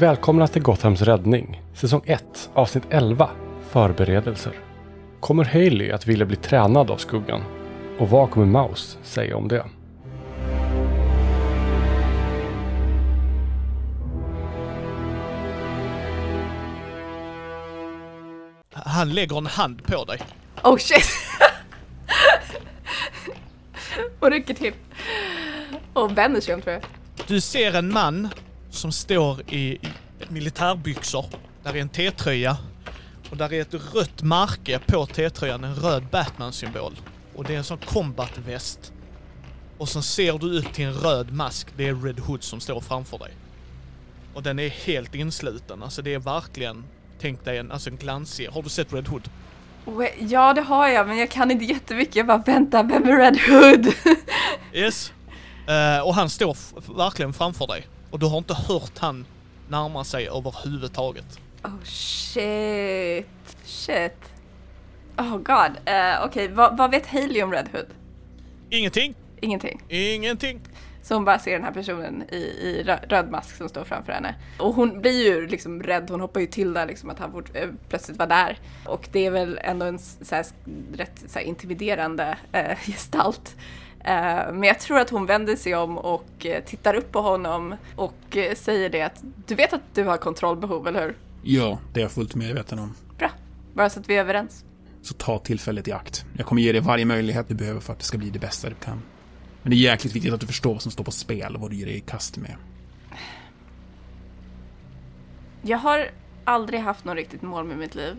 Välkomna till Gothams räddning, säsong 1, avsnitt 11, Förberedelser. Kommer Hailey att vilja bli tränad av skuggan? Och vad kommer Mouse säga om det? Han lägger en hand på dig. Oh shit! och rycker till. Och vänder sig om tror jag. Du ser en man som står i militärbyxor. Där är en T-tröja. Och där är ett rött märke på T-tröjan, en röd Batman-symbol. Och det är en sån combat-väst. Och så ser du ut till en röd mask, det är Red Hood som står framför dig. Och den är helt insluten, alltså det är verkligen, tänk dig en, alltså en glansig, har du sett Red Hood? Ja, det har jag, men jag kan inte jättemycket. Jag bara, vänta, vem är Red Hood? Yes. Eh, och han står verkligen framför dig. Och du har inte hört han närma sig överhuvudtaget. oh shit. Shit. Oh god. Uh, Okej, vad, vad vet Hailey om Red Hood? Ingenting, Ingenting. ingenting. Så hon bara ser den här personen i, i rö- röd mask som står framför henne. Och hon blir ju liksom rädd, hon hoppar ju till där liksom att han fort, eh, plötsligt var där. Och det är väl ändå en så här, rätt så här, intimiderande eh, gestalt. Eh, men jag tror att hon vänder sig om och eh, tittar upp på honom och eh, säger det att du vet att du har kontrollbehov, eller hur? Ja, det är jag fullt medveten om. Bra, bara så att vi är överens. Så ta tillfället i akt. Jag kommer ge dig varje möjlighet du behöver för att det ska bli det bästa du kan. Men det är jäkligt viktigt att du förstår vad som står på spel och vad du ger dig i kast med. Jag har aldrig haft något riktigt mål med mitt liv.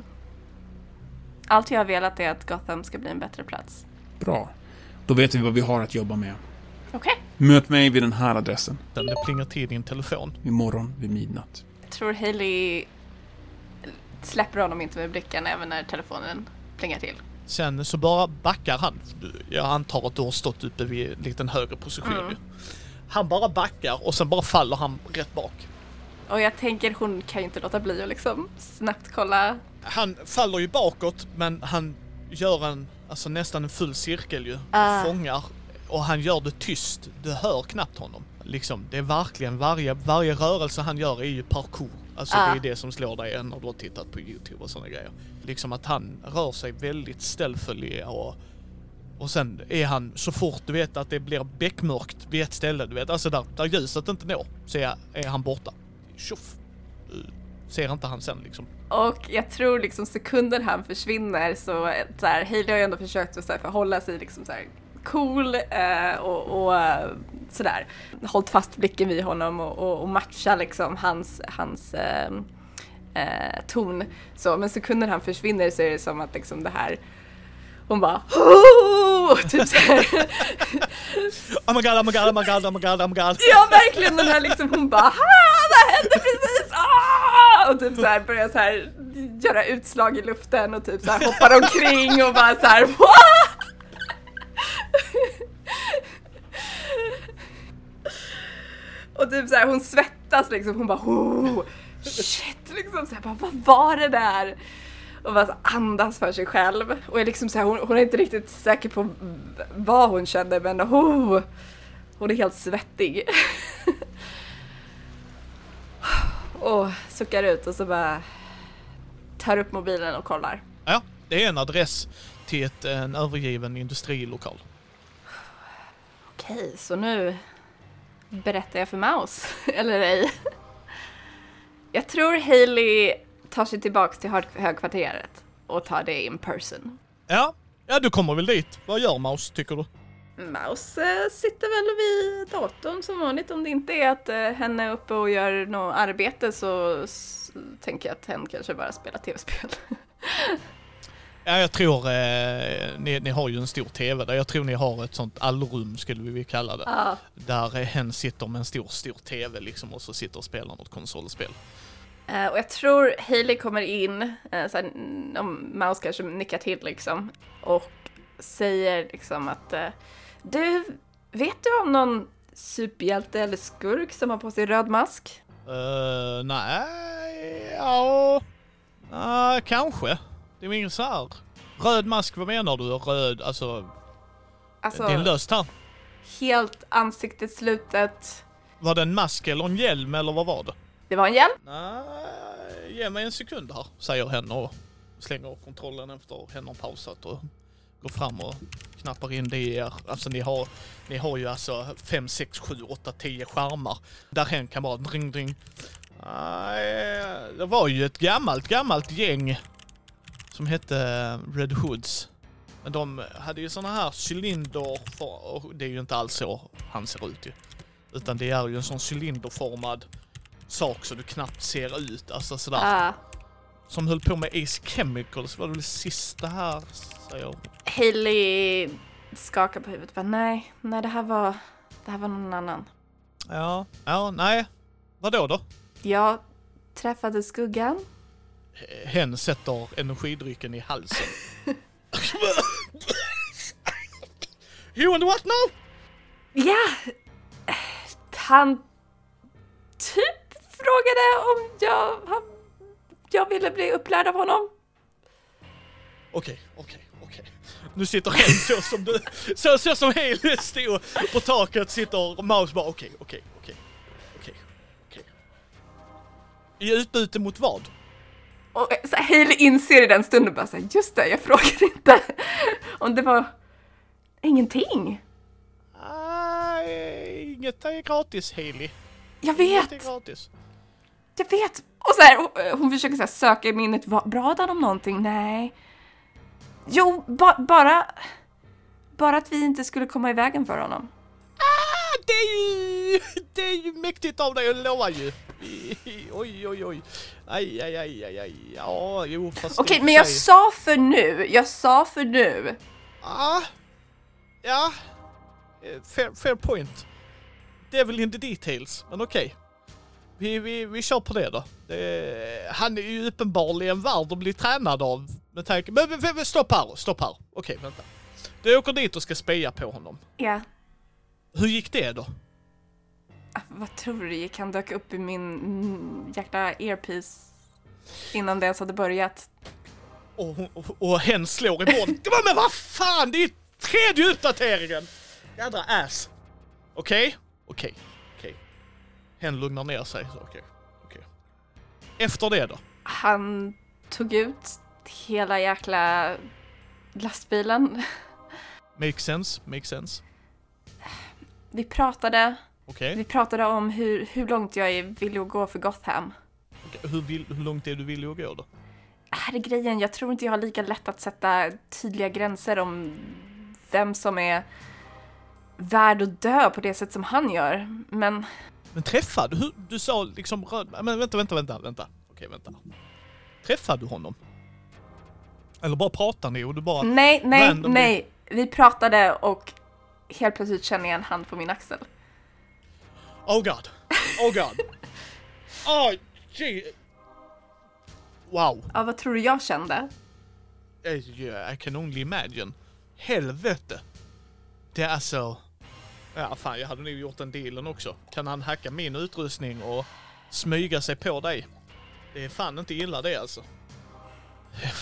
Allt jag har velat är att Gotham ska bli en bättre plats. Bra. Då vet vi vad vi har att jobba med. Okej. Möt mig vid den här adressen. Det plingar till din telefon. Imorgon vid midnatt. Jag tror Hailey släpper honom inte med blicken även när telefonen plingar till. Sen så bara backar han. Jag antar att du har stått uppe vid en liten högre position Mm. Han bara backar och sen bara faller han rätt bak. Och jag tänker hon kan ju inte låta bli att liksom snabbt kolla. Han faller ju bakåt men han gör en, alltså nästan en full cirkel ju. Ah. Fångar. Och han gör det tyst. Du hör knappt honom. Liksom, det är verkligen varje, varje rörelse han gör är ju parkour. Alltså Ah. det är det som slår dig när du har tittat på YouTube och sådana grejer. Liksom att han rör sig väldigt ställföljd och och sen är han, så fort du vet att det blir beckmörkt vid ett ställe, du vet, alltså där, där ljuset inte når, så är, är han borta. Tjoff! Du ser inte han sen liksom. Och jag tror liksom sekunden han försvinner så, så här, Hailey har ju ändå försökt att så här, förhålla sig liksom så här cool eh, och, och eh, sådär. Hållit fast blicken vid honom och, och, och matcha liksom hans, hans eh, eh, ton. Så, men sekunden han försvinner så är det som att liksom det här hon bara "Oh!" typ så här. Oh my god, oh my god, oh my god, oh my god, oh my god. Ja verkligen den här liksom hon bara "Ah, vad hände precis? Och typ så här börjar så här göra utslag i luften och typ så här hoppar omkring och bara så här "Wah!" Och typ så här hon svettas liksom hon bara oh, shit liksom så här, bara, vad var det där? Och bara så andas för sig själv och är liksom så här, hon, hon är inte riktigt säker på vad hon kände men oh, hon är helt svettig och suckar ut och så bara tar upp mobilen och kollar. Ja, det är en adress till ett, en övergiven industrilokal. Okej, så nu berättar jag för Maus, eller ej. Jag tror Hailey tar sig tillbaks till hög- högkvarteret och tar det in person. Ja, ja du kommer väl dit. Vad gör Maus, tycker du? Maus eh, sitter väl vid datorn som vanligt. Om det inte är att eh, henne är uppe och gör något arbete så s- tänker jag att hen kanske bara spelar tv-spel. Ja, jag tror, eh, ni, ni har ju en stor TV där. Jag tror ni har ett sånt allrum, skulle vi kalla det. Ja. Där eh, hen sitter med en stor, stor TV liksom och så sitter och spelar något konsolspel. Eh, och jag tror Hailey kommer in, så här, mm, om Maus kanske nickar till liksom, och säger liksom att eh, du, vet du om någon superhjälte eller skurk som har på sig röd mask? Uh, nej, ja, uh, kanske. Det är ingen så här. Röd mask, vad menar du? Röd, alltså, Alltså, det är löst här. helt ansiktet slutet. Var det en mask eller en hjälm eller vad var det? Det var en hjälp. Nej, ge mig en sekund här, säger hen och slänger kontrollen efter hen har pausat och går fram och knappar in det i er. Alltså ni har, ni har ju alltså 5, 6, 7, 8, 10 skärmar. Där hen kan bara dring dring. Det var ju ett gammalt, gammalt gäng som hette Red Hoods. Men de hade ju såna här cylinder, för, och det är ju inte alls så han ser ut ju. Utan det är ju en sån cylinderformad sak så du knappt ser ut, alltså sådär. Ah, Som höll på med Ace Chemicals var det väl sista här, säger Hailey skakar på huvudet. Bara, nej, nej det här var, det här var någon annan. Ja, ja, nej. Vadå då? Jag träffade skuggan. Hen sätter energidrycken i halsen. you want what now? Ja! Han typ frågade om jag, han, jag ville bli upplärd av honom. Okej, okej, okej. Nu sitter hen så som du, så, så som Haley stod på taket sitter Maus bara okej, okej, okej, okej, okej. I utbyte mot vad? Och så här, Hailey inser i den stunden bara såhär, just det, jag frågade inte om det var ingenting. Nej, inget är gratis Haley. Jag Inget är vet, gratis. jag vet. Och så här, hon- hon försöker så söka i minnet, Va- bad han om någonting? Nej. Jo, ba, bara, bara att vi inte skulle komma i vägen för honom. Ah, det är ju, det är ju mäktigt av dig att lova ju. Oj, oj, oj. Aj, aj, aj, aj, aj. Ja, jo, fast Okej, och men jag sa för nu, jag sa för nu. Ah, ja. Eh, Fair, fair point. Devil in the details, men okej. Vi, vi, vi kör på det då. Det, han är ju uppenbarligen värd att bli tränad av med tanke... Men, men, men stopp här, stopp här. Okej, vänta. Du åker dit och ska speja på honom. Ja, Hur gick det då? Ah, vad tror du gick? Han dök upp i min jäkla earpiece innan det ens hade börjat. Och, och, och hen slår i bordet. Men vad fan, det är tredje uppdateringen! Jädra ass. Okej? Okej. Okej. Hen lugnar ner sig. Okej. Okej. Efter det då? Han tog ut hela jäkla lastbilen. Make sense? Make sense? Vi pratade, Okej. vi pratade om hur, hur långt jag är villig att gå för Gotham. Okej, Hur, vill, hur långt är du villig att gå då? Här är grejen, jag tror inte jag har lika lätt att sätta tydliga gränser om vem som är värd att dö på det sätt som han gör. Men Men träffade du? Du sa liksom röd... Men vänta, vänta, vänta, vänta. Okej, vänta. Träffade du honom? Eller bara pratade ni och du bara... nej, nej, Randomly. nej. Vi pratade och helt plötsligt känner jag en hand på min axel. Oh god. Oh god. Oh, gee. Wow. Ja, vad tror du jag kände? Eh, yeah, I can only imagine. Helvete. Det är alltså... Ja, fan jag hade nog gjort den dealen också. Kan han hacka min utrustning och smyga sig på dig? Det är fan inte illa det alltså.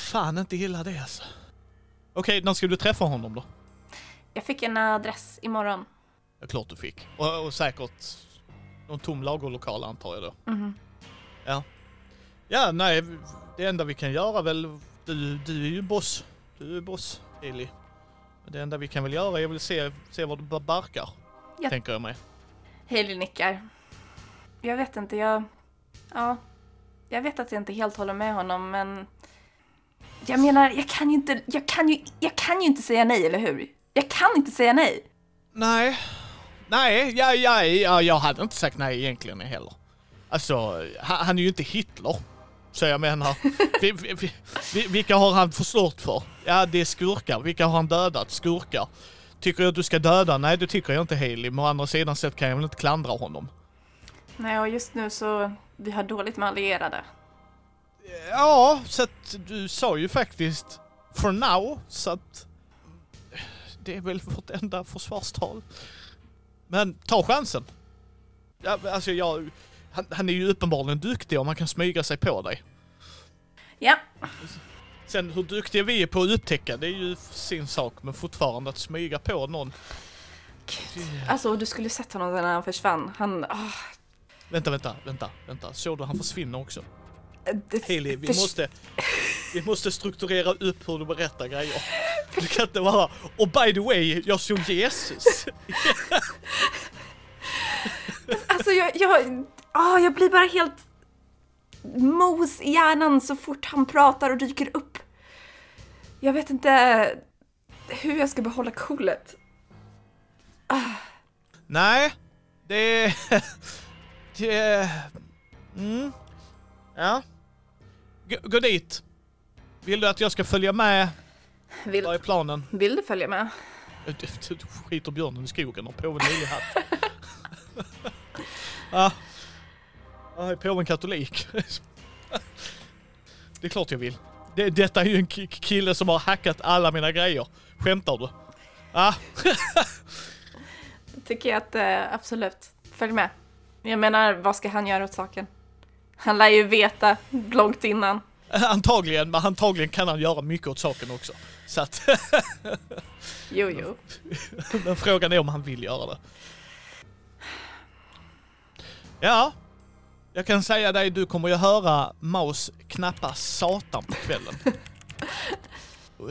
Fan inte illa det alltså. Okej, när ska du träffa honom då? Jag fick en adress imorgon. Ja, klart du fick. Och, och säkert någon tom lagerlokal antar jag då. Mhm. Ja. Ja, nej, det enda vi kan göra väl, du, du är ju boss. Du är boss, Eli. Det enda vi kan väl göra är väl se, se var det barkar. Ja. Tänker jag mig. Hailey nickar. Jag vet inte, jag... Ja. Jag vet att jag inte helt håller med honom, men... Jag menar, jag kan ju inte, jag kan ju, jag kan ju inte säga nej, eller hur? Jag kan inte säga nej. Nej. Nej, ja, ja, ja, jag hade inte sagt nej egentligen heller. Alltså, han, han är ju inte Hitler. Så jag menar, vi, vi, vi, vi, vilka har han förstört för? Ja, det är skurkar. Vilka har han dödat? Skurkar. Tycker jag att du ska döda? Nej, det tycker jag inte Haley. Men å andra sidan sett kan jag väl inte klandra honom. Nej, och just nu så, vi har dåligt med allierade. Ja, så att du sa ju faktiskt for now, så att det är väl vårt enda försvarstal. Men ta chansen. Ja, alltså jag, han, han är ju uppenbarligen duktig om han kan smyga sig på dig. Ja, Sen hur duktiga vi är på att upptäcka, det är ju sin sak, men fortfarande att smyga på någon. alltså du skulle sett honom när han försvann. Han, ah, Vänta, vänta, vänta, vänta. Såg du han försvinner också? Hailey, vi måste, vi måste strukturera upp hur du berättar grejer. Du kan inte bara, och by the way, jag såg Jesus. Alltså jag, jag, ah, jag blir bara helt mos i hjärnan så fort han pratar och dyker upp. Jag vet inte hur jag ska behålla coolet. Nej, det... det mm. Ja. Gå, gå dit. Vill du att jag ska följa med? Vill, Vad är planen? vill du följa med? Du, du skiter björnen i skogen och påven nylig hatt. ja. Ja, är påven katolik? det är klart jag vill. Det, detta är ju en ki- kille som har hackat alla mina grejer. Skämtar du? Ja. Tycker jag att eh, absolut, följ med. Jag menar, vad ska han göra åt saken? Han lär ju veta långt innan. Antagligen, men antagligen kan han göra mycket åt saken också. Så att, Jo, jo. men frågan är om han vill göra det. Ja, jag kan säga dig, du kommer ju höra Maus knappa satan på kvällen.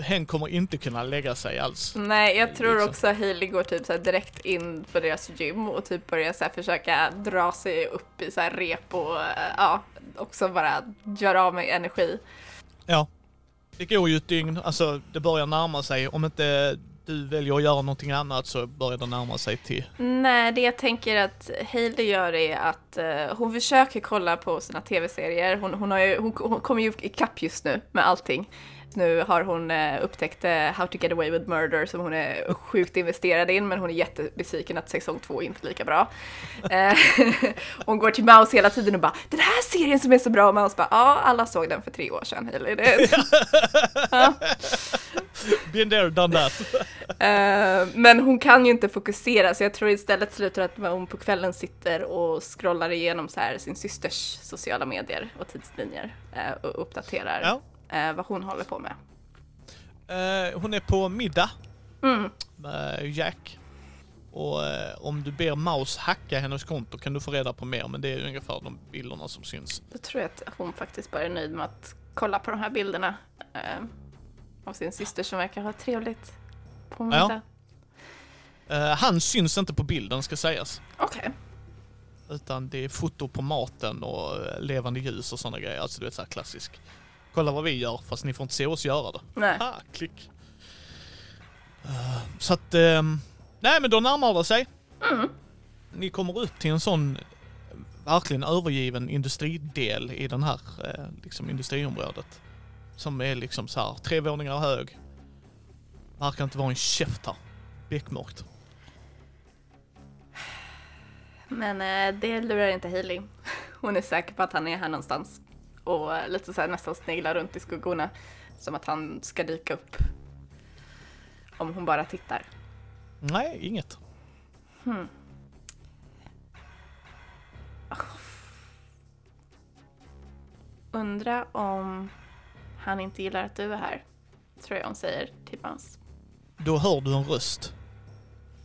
Hen kommer inte kunna lägga sig alls. Nej, jag tror Liksom. också Hailey går typ så direkt in på deras gym och typ börjar så försöka dra sig upp i så rep och eh, ja, också bara göra av med energi. Ja. Det går ju ett dygn, alltså det börjar närma sig. Om inte du väljer att göra någonting annat så börjar det närma sig till... Nej, det jag tänker att Hailey gör är att eh, hon försöker kolla på sina tv-serier. Hon, hon, har ju, hon, hon kommer ju ikapp just nu med allting. Nu har hon eh, upptäckt eh, How to get away with murder som hon är sjukt investerad in men hon är jättebesviken att säsong två inte är lika bra. Eh, hon går till Mouse hela tiden och bara “Den här serien som är så bra” och Mouse bara “Ja, alla såg den för tre år sedan Hailey”. Det, ja. Been there, done that. Men hon kan ju inte fokusera så jag tror istället slutar att hon på kvällen sitter och scrollar igenom så här sin systers sociala medier och tidslinjer och uppdaterar Ja. Eh, vad hon håller på med. Eh, hon är på middag Mm. med Jack. Och eh, om du ber Maus hacka hennes konto kan du få reda på mer, men det är ungefär de bilderna som syns. Då tror jag att hon faktiskt bara är nöjd med att kolla på de här bilderna eh, av sin syster som verkar ha trevligt på Ja. middag. Eh, han syns inte på bilden ska sägas. Okej. Utan det är foto på maten och eh, levande ljus och sådana grejer. Alltså du vet såhär klassisk. Kolla vad vi gör fast ni får inte se oss göra det. Nej. Ah, klick. Eh, så att, ehm, nej men då närmar det sig. Mm. Ni kommer upp till en sån eh, verkligen övergiven industridel i den här eh, liksom industriområdet. Som är liksom så här tre våningar hög. Verkar inte vara en käft här. Beckmörkt. Men det lurar inte Hailey. Hon är säker på att han är här någonstans. Och lite så här nästan sneglar runt i skuggorna. Som att han ska dyka upp. Om hon bara tittar. Nej, inget. Undra om han inte gillar att du är här. Tror jag hon säger till Mans. Då hör du en röst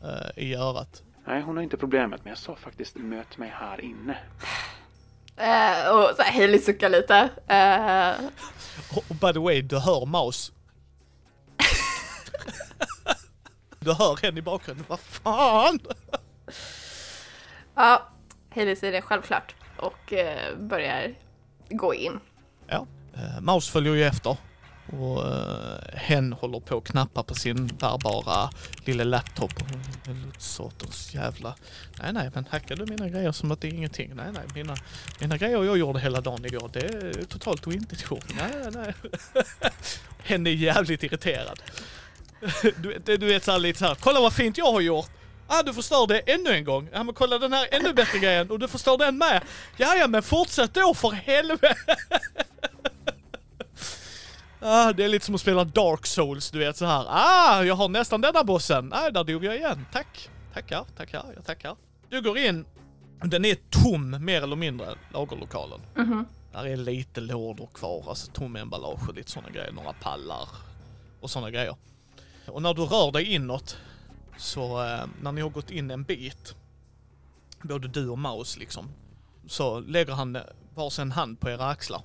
eh, i örat. Nej, hon har inte problemet, men jag sa faktiskt möt mig här inne. Eh, och så här, Hailey suckar lite. Eh, och by the way, du hör Maus. du hör henne i bakgrunden. Vad fan? ja, Hailey säger det självklart. Och eh, börjar gå in. Ja, eh, Maus följer ju efter. Och uh, hen håller på att knappa på sin bärbara lilla laptop. Och, jävla... Nej, nej, men hackar du mina grejer som att det är ingenting? Nej, nej, mina, mina grejer jag gjorde hela dagen igår, det är totalt ointetgjort. Nej, nej, hen är jävligt irriterad. Du, vet- du vet såhär lite såhär, kolla vad fint jag har gjort! Ah, du förstör det ännu en gång. Ja, men kolla den här ännu bättre grejen och du förstör den med. Ja, ja, men fortsätt då för helvete! Ah, det är lite som att spela Dark Souls, du vet så här. Ah, jag har nästan denna bossen. Ah, där dog jag igen. Tack. Tackar, tackar, jag tackar. Du går in. Den är tom, mer eller mindre, lagerlokalen. Mhm. Där är lite lådor kvar, alltså tom emballage och lite sådana grejer. Några pallar och sådana grejer. Och när du rör dig inåt, så eh, när ni har gått in en bit, både du och Maus liksom, så lägger han varsin hand på era axlar.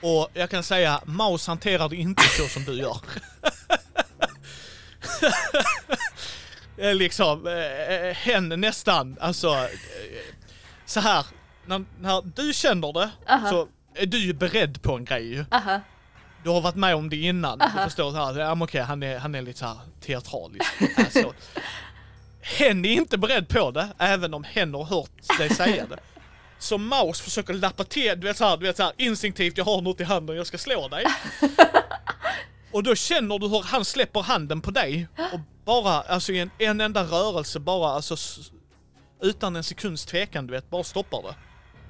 Och jag kan säga, Maus hanterar det inte så som du gör. Eh, liksom, eh, hen nästan, alltså eh, så här. När, när du känner det Aha. så är du ju beredd på en grej. Aha. Du har varit med om det innan. Aha. Du förstår så här, ja men okej han är, han är lite så här teatralisk. Alltså, hen är inte beredd på det, även om hen har hört dig säga det. Så Maus försöker lappa till, du vet såhär, du vet såhär instinktivt, jag har något i handen, jag ska slå dig. Och då känner du hur han släpper handen på dig och bara, alltså i en, en enda rörelse bara, alltså utan en sekunds tvekan du vet, bara stoppar det.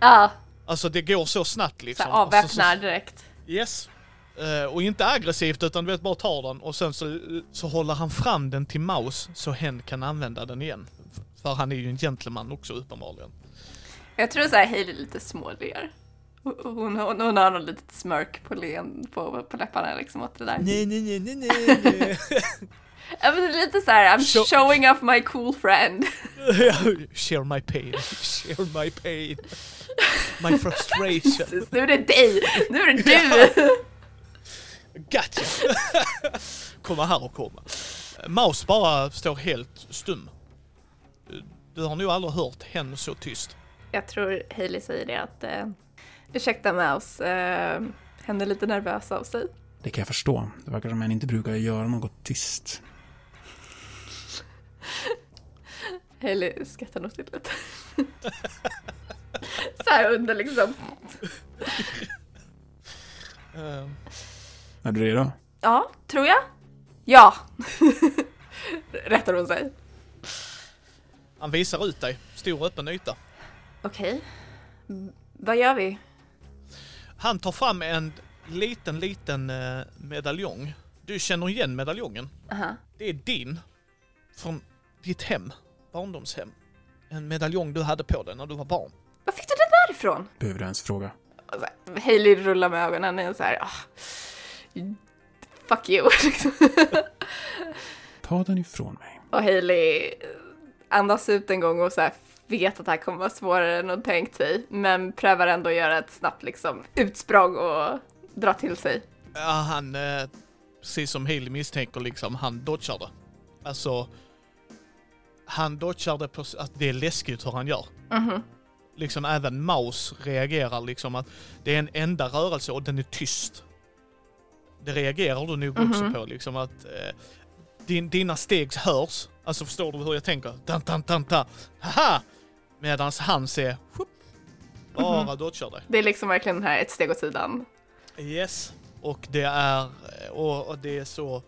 Ja, Alltså det går så snabbt så liksom. så- avväpnar direkt. Yes. Eh, och inte aggressivt utan du vet bara tar den och sen så, så håller han fram den till Maus så hen kan använda den igen. För han är ju en gentleman också uppenbarligen. Jag tror så här Hailey lite småler. Hon, hon, hon, har någon litet smörk på, len, på, på läpparna liksom åt det där. Nej nej nej nej nej. nej. Ja, men lite så här, I'm Så- showing off my cool friend. Share my pain, share my pain. My frustration. Nu är det dig, nu är det du! Gotcha! komma här och komma. Maus bara står helt stum. Du har nog aldrig hört henne så tyst. Jag tror Hailey säger det att eh, ursäkta Mouse, eh, henne är lite nervös av sig. Det kan jag förstå. Det verkar som att han inte brukar göra något tyst. Hailey skrattar nog till lite. så här under liksom. Eh, Är du redo? Ja, tror jag. Ja! Rättar hon sig. han visar ut dig, stor öppen yta. Okej. Mm, Vad gör vi? Han tar fram en liten, liten eh, medaljong. Du känner igen medaljongen. Aha. Det är din. Från ditt hem. Barndomshem. En medaljong du hade på dig när du var barn. Var fick du det därifrån? Behöver du ens fråga? Hailey rullar med ögonen och så här, ah, fuck you. Ta den ifrån mig. och Hailey andas ut en gång och så här vet att det här kommer vara svårare än hon tänkt sig, men prövar ändå att göra ett snabbt liksom utsprång och dra till sig. Ja, han, eh, precis som Haley misstänker, liksom, han dodgar det. Alltså, han dodgar det på att det är läskigt hur han gör. Mhm. Liksom även Maus reagerar liksom att det är en enda rörelse och den är tyst. Det reagerar du nog också Mhm. på liksom att eh, din, dina steg hörs. Alltså förstår du hur jag tänker? Dan, dan, dan, dan. Haha! Medans han ser, whoop, bara Mhm. dodgar det. Det är liksom verkligen här ett steg åt sidan. Yes. Och det är, och, och det är så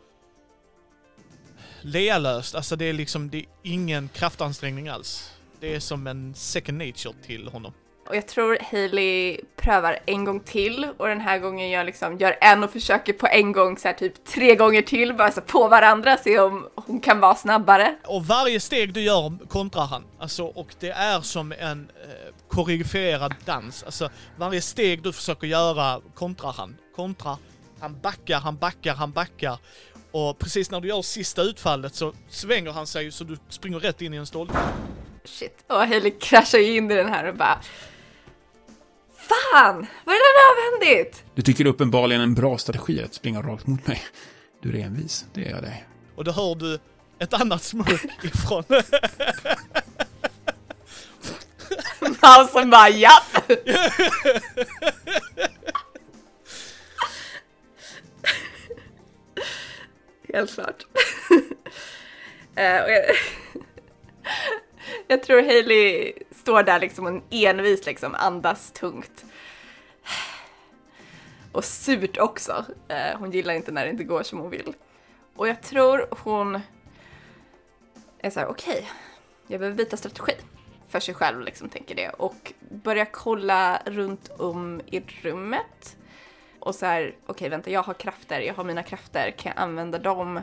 lealöst. Alltså det är liksom, det är ingen kraftansträngning alls. Det är som en second nature till honom. Och jag tror Hailey prövar en gång till och den här gången gör, liksom, gör en och försöker på en gång så här typ tre gånger till bara så på varandra se om hon kan vara snabbare. Och varje steg du gör kontrar han. Alltså, och det är som en eh, koreograferad dans. Alltså, varje steg du försöker göra kontrar han. Kontrar. Han backar, han backar, han backar. Och precis när du gör sista utfallet så svänger han sig så du springer rätt in i en stolpe. Shit. Och Hailey kraschar ju in i den här och bara Fan! Var det där nödvändigt? Du tycker uppenbarligen en bra strategi att springa rakt mot mig. Du är envis, det är jag dig. Och då hör du ett annat smurk ifrån... Mausen bara japp! Helt klart. Eh, jag, jag tror Hailey står där liksom och envis liksom andas tungt. Och surt också. Eh, hon gillar inte när det inte går som hon vill. Och jag tror hon är såhär, okej, okej, jag behöver byta strategi för sig själv, liksom tänker det. Och börjar kolla runt om i rummet. Och så här, okej vänta, jag har krafter, jag har mina krafter, kan jag använda dem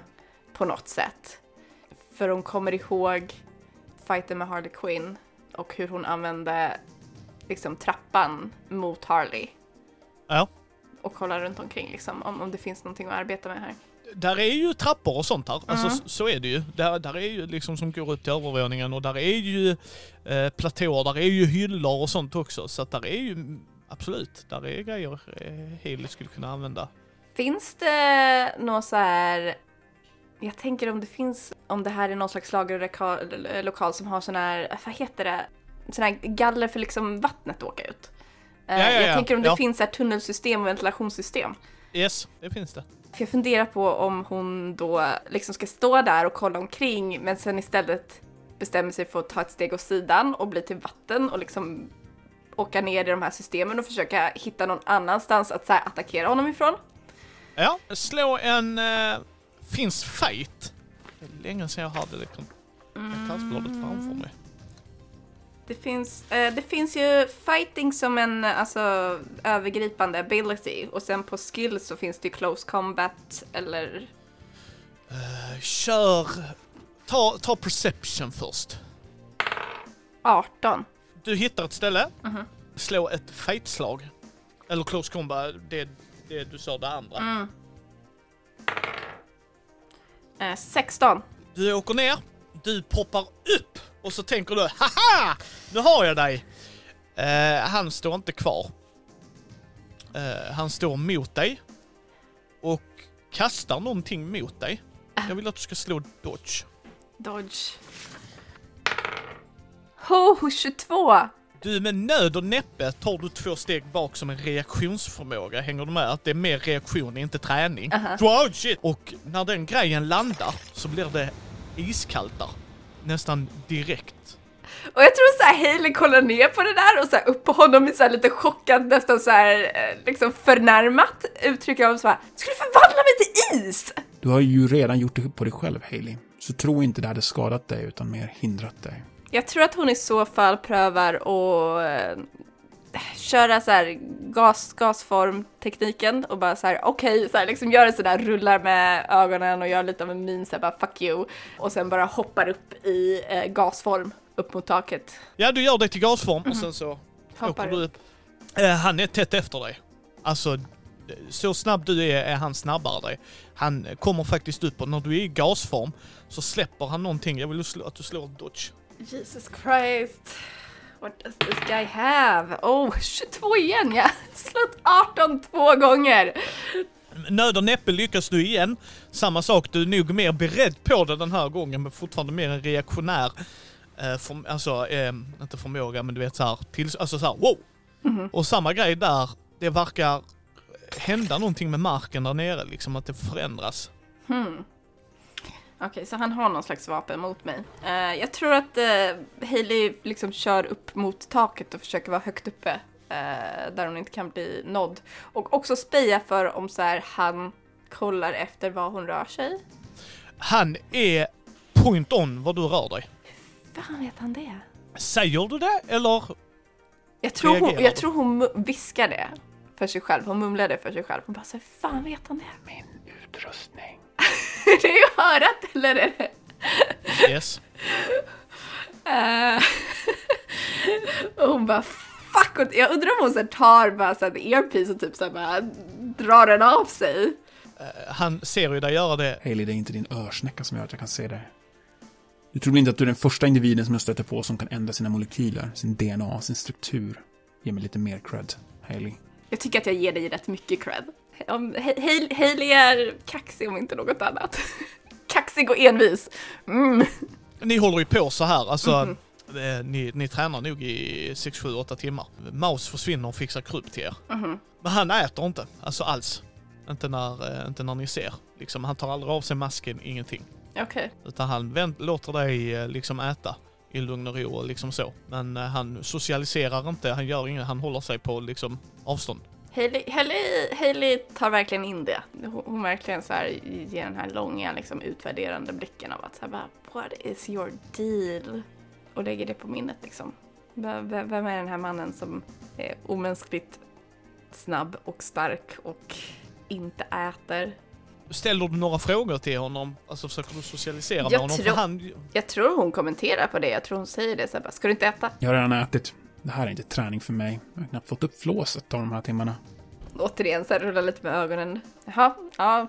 på något sätt? För hon kommer ihåg fighten med Harley Quinn och hur hon använde liksom trappan mot Harley. ja. Och kolla runt omkring liksom, om, om det finns någonting att arbeta med här. där är ju trappor och sånt här. Alltså Mm. så, så är det ju. Där, där är ju liksom som går upp till övervåningen och där är ju eh, platåer, där är ju hyllor och sånt också. Så att där är ju absolut, där är grejer eh, Haley skulle kunna använda. Finns det något så här... Jag tänker om det finns, om det här är någon slags lagerlokal som har sån här, vad heter det, sån här galler för liksom vattnet att åka ut. Eh, Ja, ja, Jag ja. tänker om det Ja. finns här tunnelsystem och ventilationssystem. Yes, det finns det. För jag funderar på om hon då liksom ska stå där och kolla omkring men sen istället bestämmer sig för att ta ett steg åt sidan och bli till vatten och liksom åka ner i de här systemen och försöka hitta någon annanstans att attackera honom ifrån. Ja, slå en... Eh, finns fight. Det är länge sedan jag hade det karaktärsbladet framför mig. Det finns, eh, det finns ju fighting som en alltså, övergripande ability och sen på skills så finns det ju close combat eller Eh, kör... Ta, ta perception först. 18. Du hittar ett ställe. Mhm. Slå ett fight-slag. Eller close combat, det, det du sa det andra. Mm. Eh, 16. Du åker ner, du poppar upp och så tänker du haha! Nu har jag dig! Eh, han står inte kvar. Eh, han står mot dig och kastar någonting mot dig. Jag vill att du ska slå dodge. Dodge. Ho, 22! Du med nöd och näppe tar du två steg bak som en reaktionsförmåga. Hänger du med? Att det är mer reaktion, inte träning. Aha. Wow, shit! Och när den grejen landar så blir det iskallt där. Nästan direkt. Och jag tror så här Hailey kollar ner på det där och så här upp på honom med så lite chockad, nästan så här eh, liksom förnärmat uttryck av så här Ska du förvandla mig till is? Du har ju redan gjort det på dig själv, Haley. Så tro inte det hade skadat dig, utan mer hindrat dig. Jag tror att hon i så fall prövar att eh, köra så här gas, gasformtekniken och bara så här okej, så här liksom gör en sån där rullar med ögonen och gör lite av en min så här bara fuck you och sen bara hoppar upp i eh, gasform upp mot taket. Ja, du gör det till gasform och sen så Hoppar åker du upp. Eh, han är tätt efter dig. Alltså, så snabb du är, är han snabbare dig. Han kommer faktiskt upp och när du är i gasform så släpper han någonting. Jag vill att du slår dodge. Jesus Christ. What does this guy have? Oh, 22 igen! Har slått 18 två gånger. Nöd och näppe lyckas du igen. Samma sak, du är nog mer beredd på det den här gången men fortfarande mer en reaktionär, eh, förm- alltså, eh, inte förmåga men du vet så här, till, alltså så här, wow! Och samma grej där, det verkar hända någonting med marken där nere, liksom att det förändras. Hmm. Okej, så han har någon slags vapen mot mig. Eh, jag tror att uh, Hailey liksom kör upp mot taket och försöker vara högt uppe. eh, där hon inte kan bli nådd. Och också speja för om så här, han kollar efter var hon rör sig. Han är point on vad du rör dig. Fan vet han det? Säger du det eller? Jag tror, hon, jag tror hon viskar det för sig själv. Hon mumlar det för sig själv. Hon bara så här, fan vet han det? Min utrustning. Är det ju örat eller är det... Yes. Eh, och hon bara fuck, och jag undrar om hon så tar bara så en earpiece och typ så här bara drar den av sig. Eh, Han ser ju dig göra det. Haley, det är inte din örsnäcka som gör att jag kan se dig. Du tror inte att du är den första individen som jag stöter på som kan ändra sina molekyler, sin DNA, sin struktur. Ge mig lite mer cred, Haley. Jag tycker att jag ger dig rätt mycket cred. Om He- He- Hailey är kaxig om inte något annat. kaxig och envis. Mm. Ni håller ju på så här, alltså. eh, Ni, ni tränar nog i 6, 7, 8 timmar. Maus försvinner och fixar kryp till er. Mhm. Men han äter inte, alltså alls. Inte när, eh, inte när ni ser. Liksom, han tar aldrig av sig masken, ingenting. Okej. Utan han vänt, låter dig eh, liksom äta i lugn och ro och liksom så. Men eh, han socialiserar inte, han gör inget, han håller sig på liksom avstånd. Hailey, Hailey, Hailey tar verkligen in det. Hon, hon verkligen så här ger den här långa liksom utvärderande blicken av att så här bara What is your deal? Och lägger det på minnet liksom. Vem är den här mannen som är omänskligt snabb och stark och inte äter? Ställer du några frågor till honom? Alltså försöker du socialisera med Jag honom? tror- För han, Jag tror hon kommenterar på det. Jag tror hon säger det så här bara, ska du inte äta? Jag har redan ätit. Det här är inte träning för mig. Jag har knappt fått upp flåset av de här timmarna. Återigen så här rullar lite med ögonen. Jaha, ja.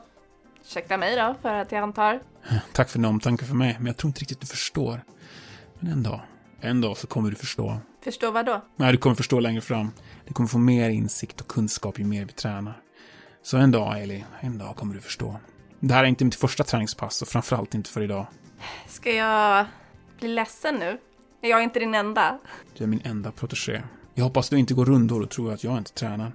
Ursäkta mig då, för att jag antar. Tack för din omtanke för mig, men jag tror inte riktigt du förstår. Men en dag, en dag så kommer du förstå. Förstå vad då? Nej, du kommer förstå längre fram. Du kommer få mer insikt och kunskap ju mer vi tränar. Så en dag, Eli, en dag kommer du förstå. Det här är inte mitt första träningspass och framförallt inte för idag. Ska jag bli ledsen nu? Är jag inte din enda? Du är min enda protegé. Jag hoppas du inte går rundor och tror att jag inte tränar.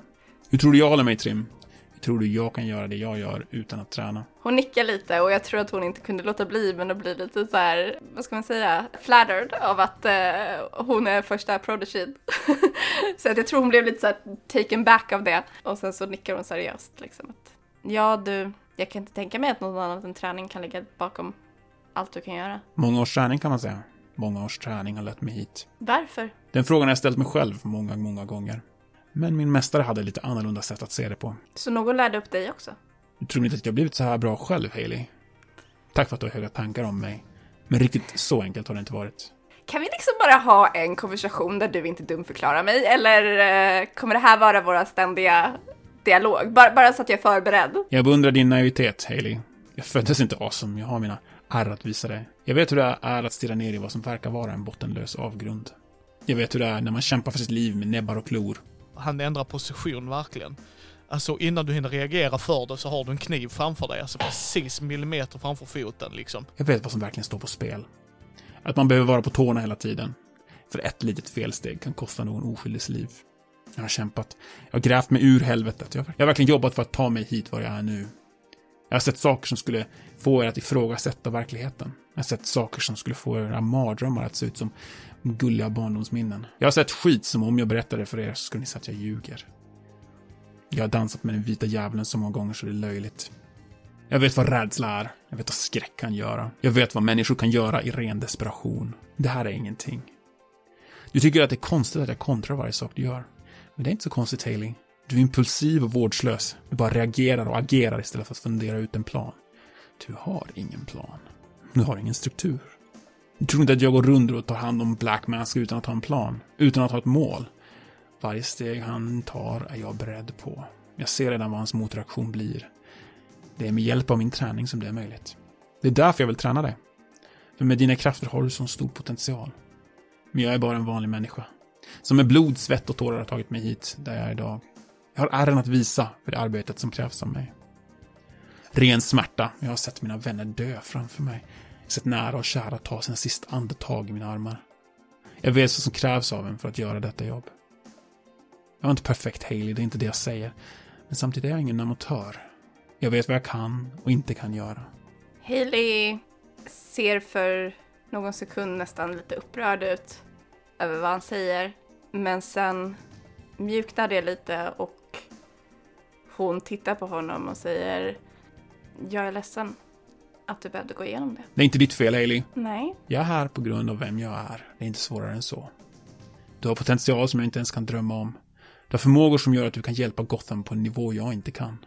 Hur tror du jag håller mig, Trim? Hur tror du jag kan göra det jag gör utan att träna? Hon nickar lite och jag tror att hon inte kunde låta bli men att bli lite så här, vad ska man säga, flattered av att eh, hon är första prodigy. så att jag tror hon blev lite så här taken back av det. Och sen så nickar hon seriöst liksom att ja du, jag kan inte tänka mig att något annat än träning kan ligga bakom allt du kan göra. Många års träning kan man säga. Många års träning har lett mig hit. Varför? Den frågan har jag ställt mig själv många, många gånger. Men min mästare hade lite annorlunda sätt att se det på. Så någon lärde upp dig också? Du tror inte att jag blivit så här bra själv, Hailey? Tack för att du har höga tankar om mig. Men riktigt så enkelt har det inte varit. Kan vi liksom bara ha en konversation där du inte dumförklarar mig? Eller eh, kommer det här vara våra ständiga dialog? Bara, bara så att jag är förberedd. Jag beundrar din naivitet, Hailey. Jag föddes inte awesome, jag har mina ärr att visa dig. Jag vet hur det är att stirra ner i vad som verkar vara en bottenlös avgrund. Jag vet hur det är när man kämpar för sitt liv med näbbar och klor. Han ändrar position verkligen. Alltså innan du hinner reagera för det så har du en kniv framför dig, alltså precis millimeter framför foten liksom. Jag vet vad som verkligen står på spel. Att man behöver vara på tårna hela tiden. För ett litet felsteg kan kosta någon oskyldigs liv. Jag har kämpat. Jag har grävt mig ur helvetet. Jag har, verkligen jobbat för att ta mig hit var jag är nu. Jag har sett saker som skulle få er att ifrågasätta verkligheten. Jag har sett saker som skulle få era mardrömmar att se ut som gulliga barndomsminnen. Jag har sett skit som om jag berättade för er så skulle ni säga att jag ljuger. Jag har dansat med den vita djävulen så många gånger så det är löjligt. Jag vet vad rädsla är. Jag vet vad skräck kan göra. Jag vet vad människor kan göra i ren desperation. Det här är ingenting. Du tycker att det är konstigt att jag kontrar varje sak du gör. Men det är inte så konstigt, Haley. Du är impulsiv och vårdslös. Du bara reagerar och agerar istället för att fundera ut en plan. Du har ingen plan. Du har ingen struktur. Du tror inte att jag går runt och tar hand om Black Mask utan att ha en plan. Utan att ha ett mål. Varje steg han tar är jag beredd på. Jag ser redan vad hans motreaktion blir. Det är med hjälp av min träning som det är möjligt. Det är därför jag vill träna dig. För med dina krafter har du sån stor potential. Men jag är bara en vanlig människa. Som med blod, svett och tårar har tagit mig hit där jag är idag. Jag har äran att visa för det arbetet som krävs av mig. Ren smärta. Jag har sett mina vänner dö framför mig. Jag sett nära och kära ta sina sista andetag i mina armar. Jag vet vad som krävs av en för att göra detta jobb. Jag är inte perfekt, Haley, det är inte det jag säger. Men samtidigt är jag ingen amatör. Jag vet vad jag kan och inte kan göra. Hailey ser för någon sekund nästan lite upprörd ut över vad han säger. Men sen mjuknar det lite och hon tittar på honom och säger Jag är ledsen att du behövde gå igenom det. Det är inte ditt fel, Haley. Nej, Jag är här på grund av vem jag är. Det är inte svårare än så. Du har potential som jag inte ens kan drömma om. Du har förmågor som gör att du kan hjälpa Gotham på en nivå jag inte kan.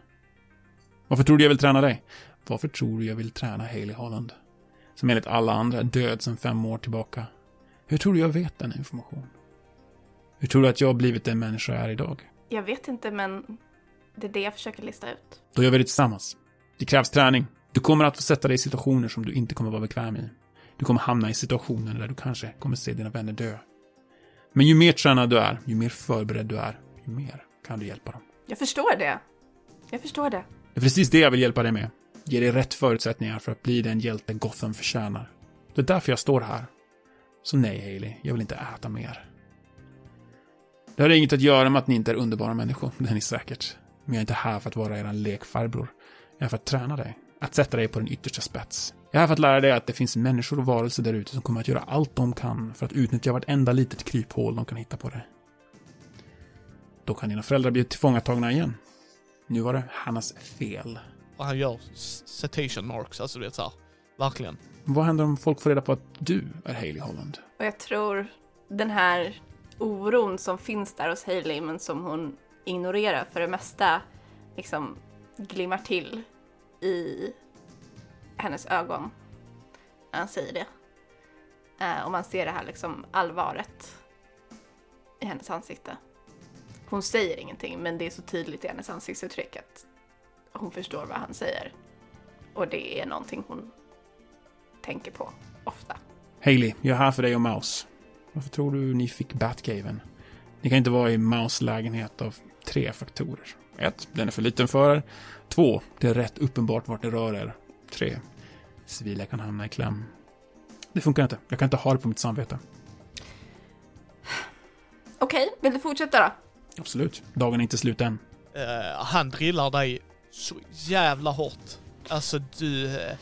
Varför tror du jag vill träna dig? Varför tror du jag vill träna Haley Holland? Som enligt alla andra är död sedan fem år tillbaka. Hur tror du jag vet den information? Hur tror du att jag har blivit den människa jag är idag? jag vet inte men det är det jag försöker lista ut. Då gör vi det tillsammans. Det krävs träning. Du kommer att få sätta dig i situationer som du inte kommer vara bekväm i. Du kommer hamna i situationer där du kanske kommer se dina vänner dö. Men ju mer tränad du är, ju mer förberedd du är, ju mer kan du hjälpa dem. Jag förstår det. Jag förstår det. Det är precis det jag vill hjälpa dig med. Ge dig rätt förutsättningar för att bli den hjälte Gotham förtjänar. Det är därför jag står här. Så nej, Hailey, jag vill inte äta mer. Det har inget att göra med att ni inte är underbara människor, det är ni säkert. Men jag är inte här för att vara er lekfarbror. Jag är för att träna dig. Att sätta dig på den yttersta spets. Jag är här för att lära dig att det finns människor och varelser där ute som kommer att göra allt de kan för att utnyttja vartenda litet kryphål de kan hitta på dig. Då kan dina föräldrar bli tillfångatagna igen. Nu var det Hannas fel. Och han gör citation marks, alltså du vet såhär. Verkligen. Vad händer om folk får reda på att du är Hailey Holland? Och jag tror den här oron som finns där hos Hailey men som hon ignorerar för det mesta liksom glimmar till i hennes ögon när han säger det. Eh, och man ser det här liksom allvaret i hennes ansikte. Hon säger ingenting men det är så tydligt i hennes ansiktsuttryck att hon förstår vad han säger. Och det är någonting hon tänker på ofta. Haley, jag är här för dig och Mouse. Varför tror du ni fick Batcaven? Ni kan inte vara i Mouse lägenhet av tre faktorer. Ett, den är för liten för er. Två, det är rätt uppenbart vart det rör er. Tre, civila kan hamna i kläm. Det funkar inte. Jag kan inte ha det på mitt samvete. Okej, vill du fortsätta då? Absolut. Dagen är inte slut än. Eh, han drillar dig så jävla hårt. Alltså du... eh,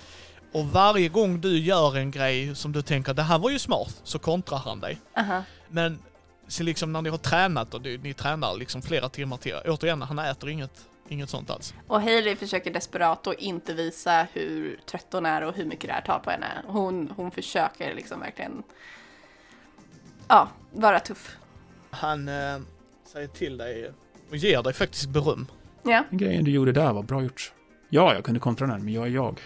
och varje gång du gör en grej som du tänker det här var ju smart, så kontrar han dig. Aha. Men så liksom när ni har tränat och du, ni tränar liksom flera timmar till, återigen, han äter inget, inget sånt alls. Och Hailey försöker desperat att inte visa hur trött hon är och hur mycket det här tar på henne. Hon, hon försöker liksom verkligen, ja, vara tuff. Han eh, säger till dig och ger dig faktiskt beröm. Ja, Den grejen du gjorde där var bra gjort. Ja, jag kunde kontra den, men jag är jag.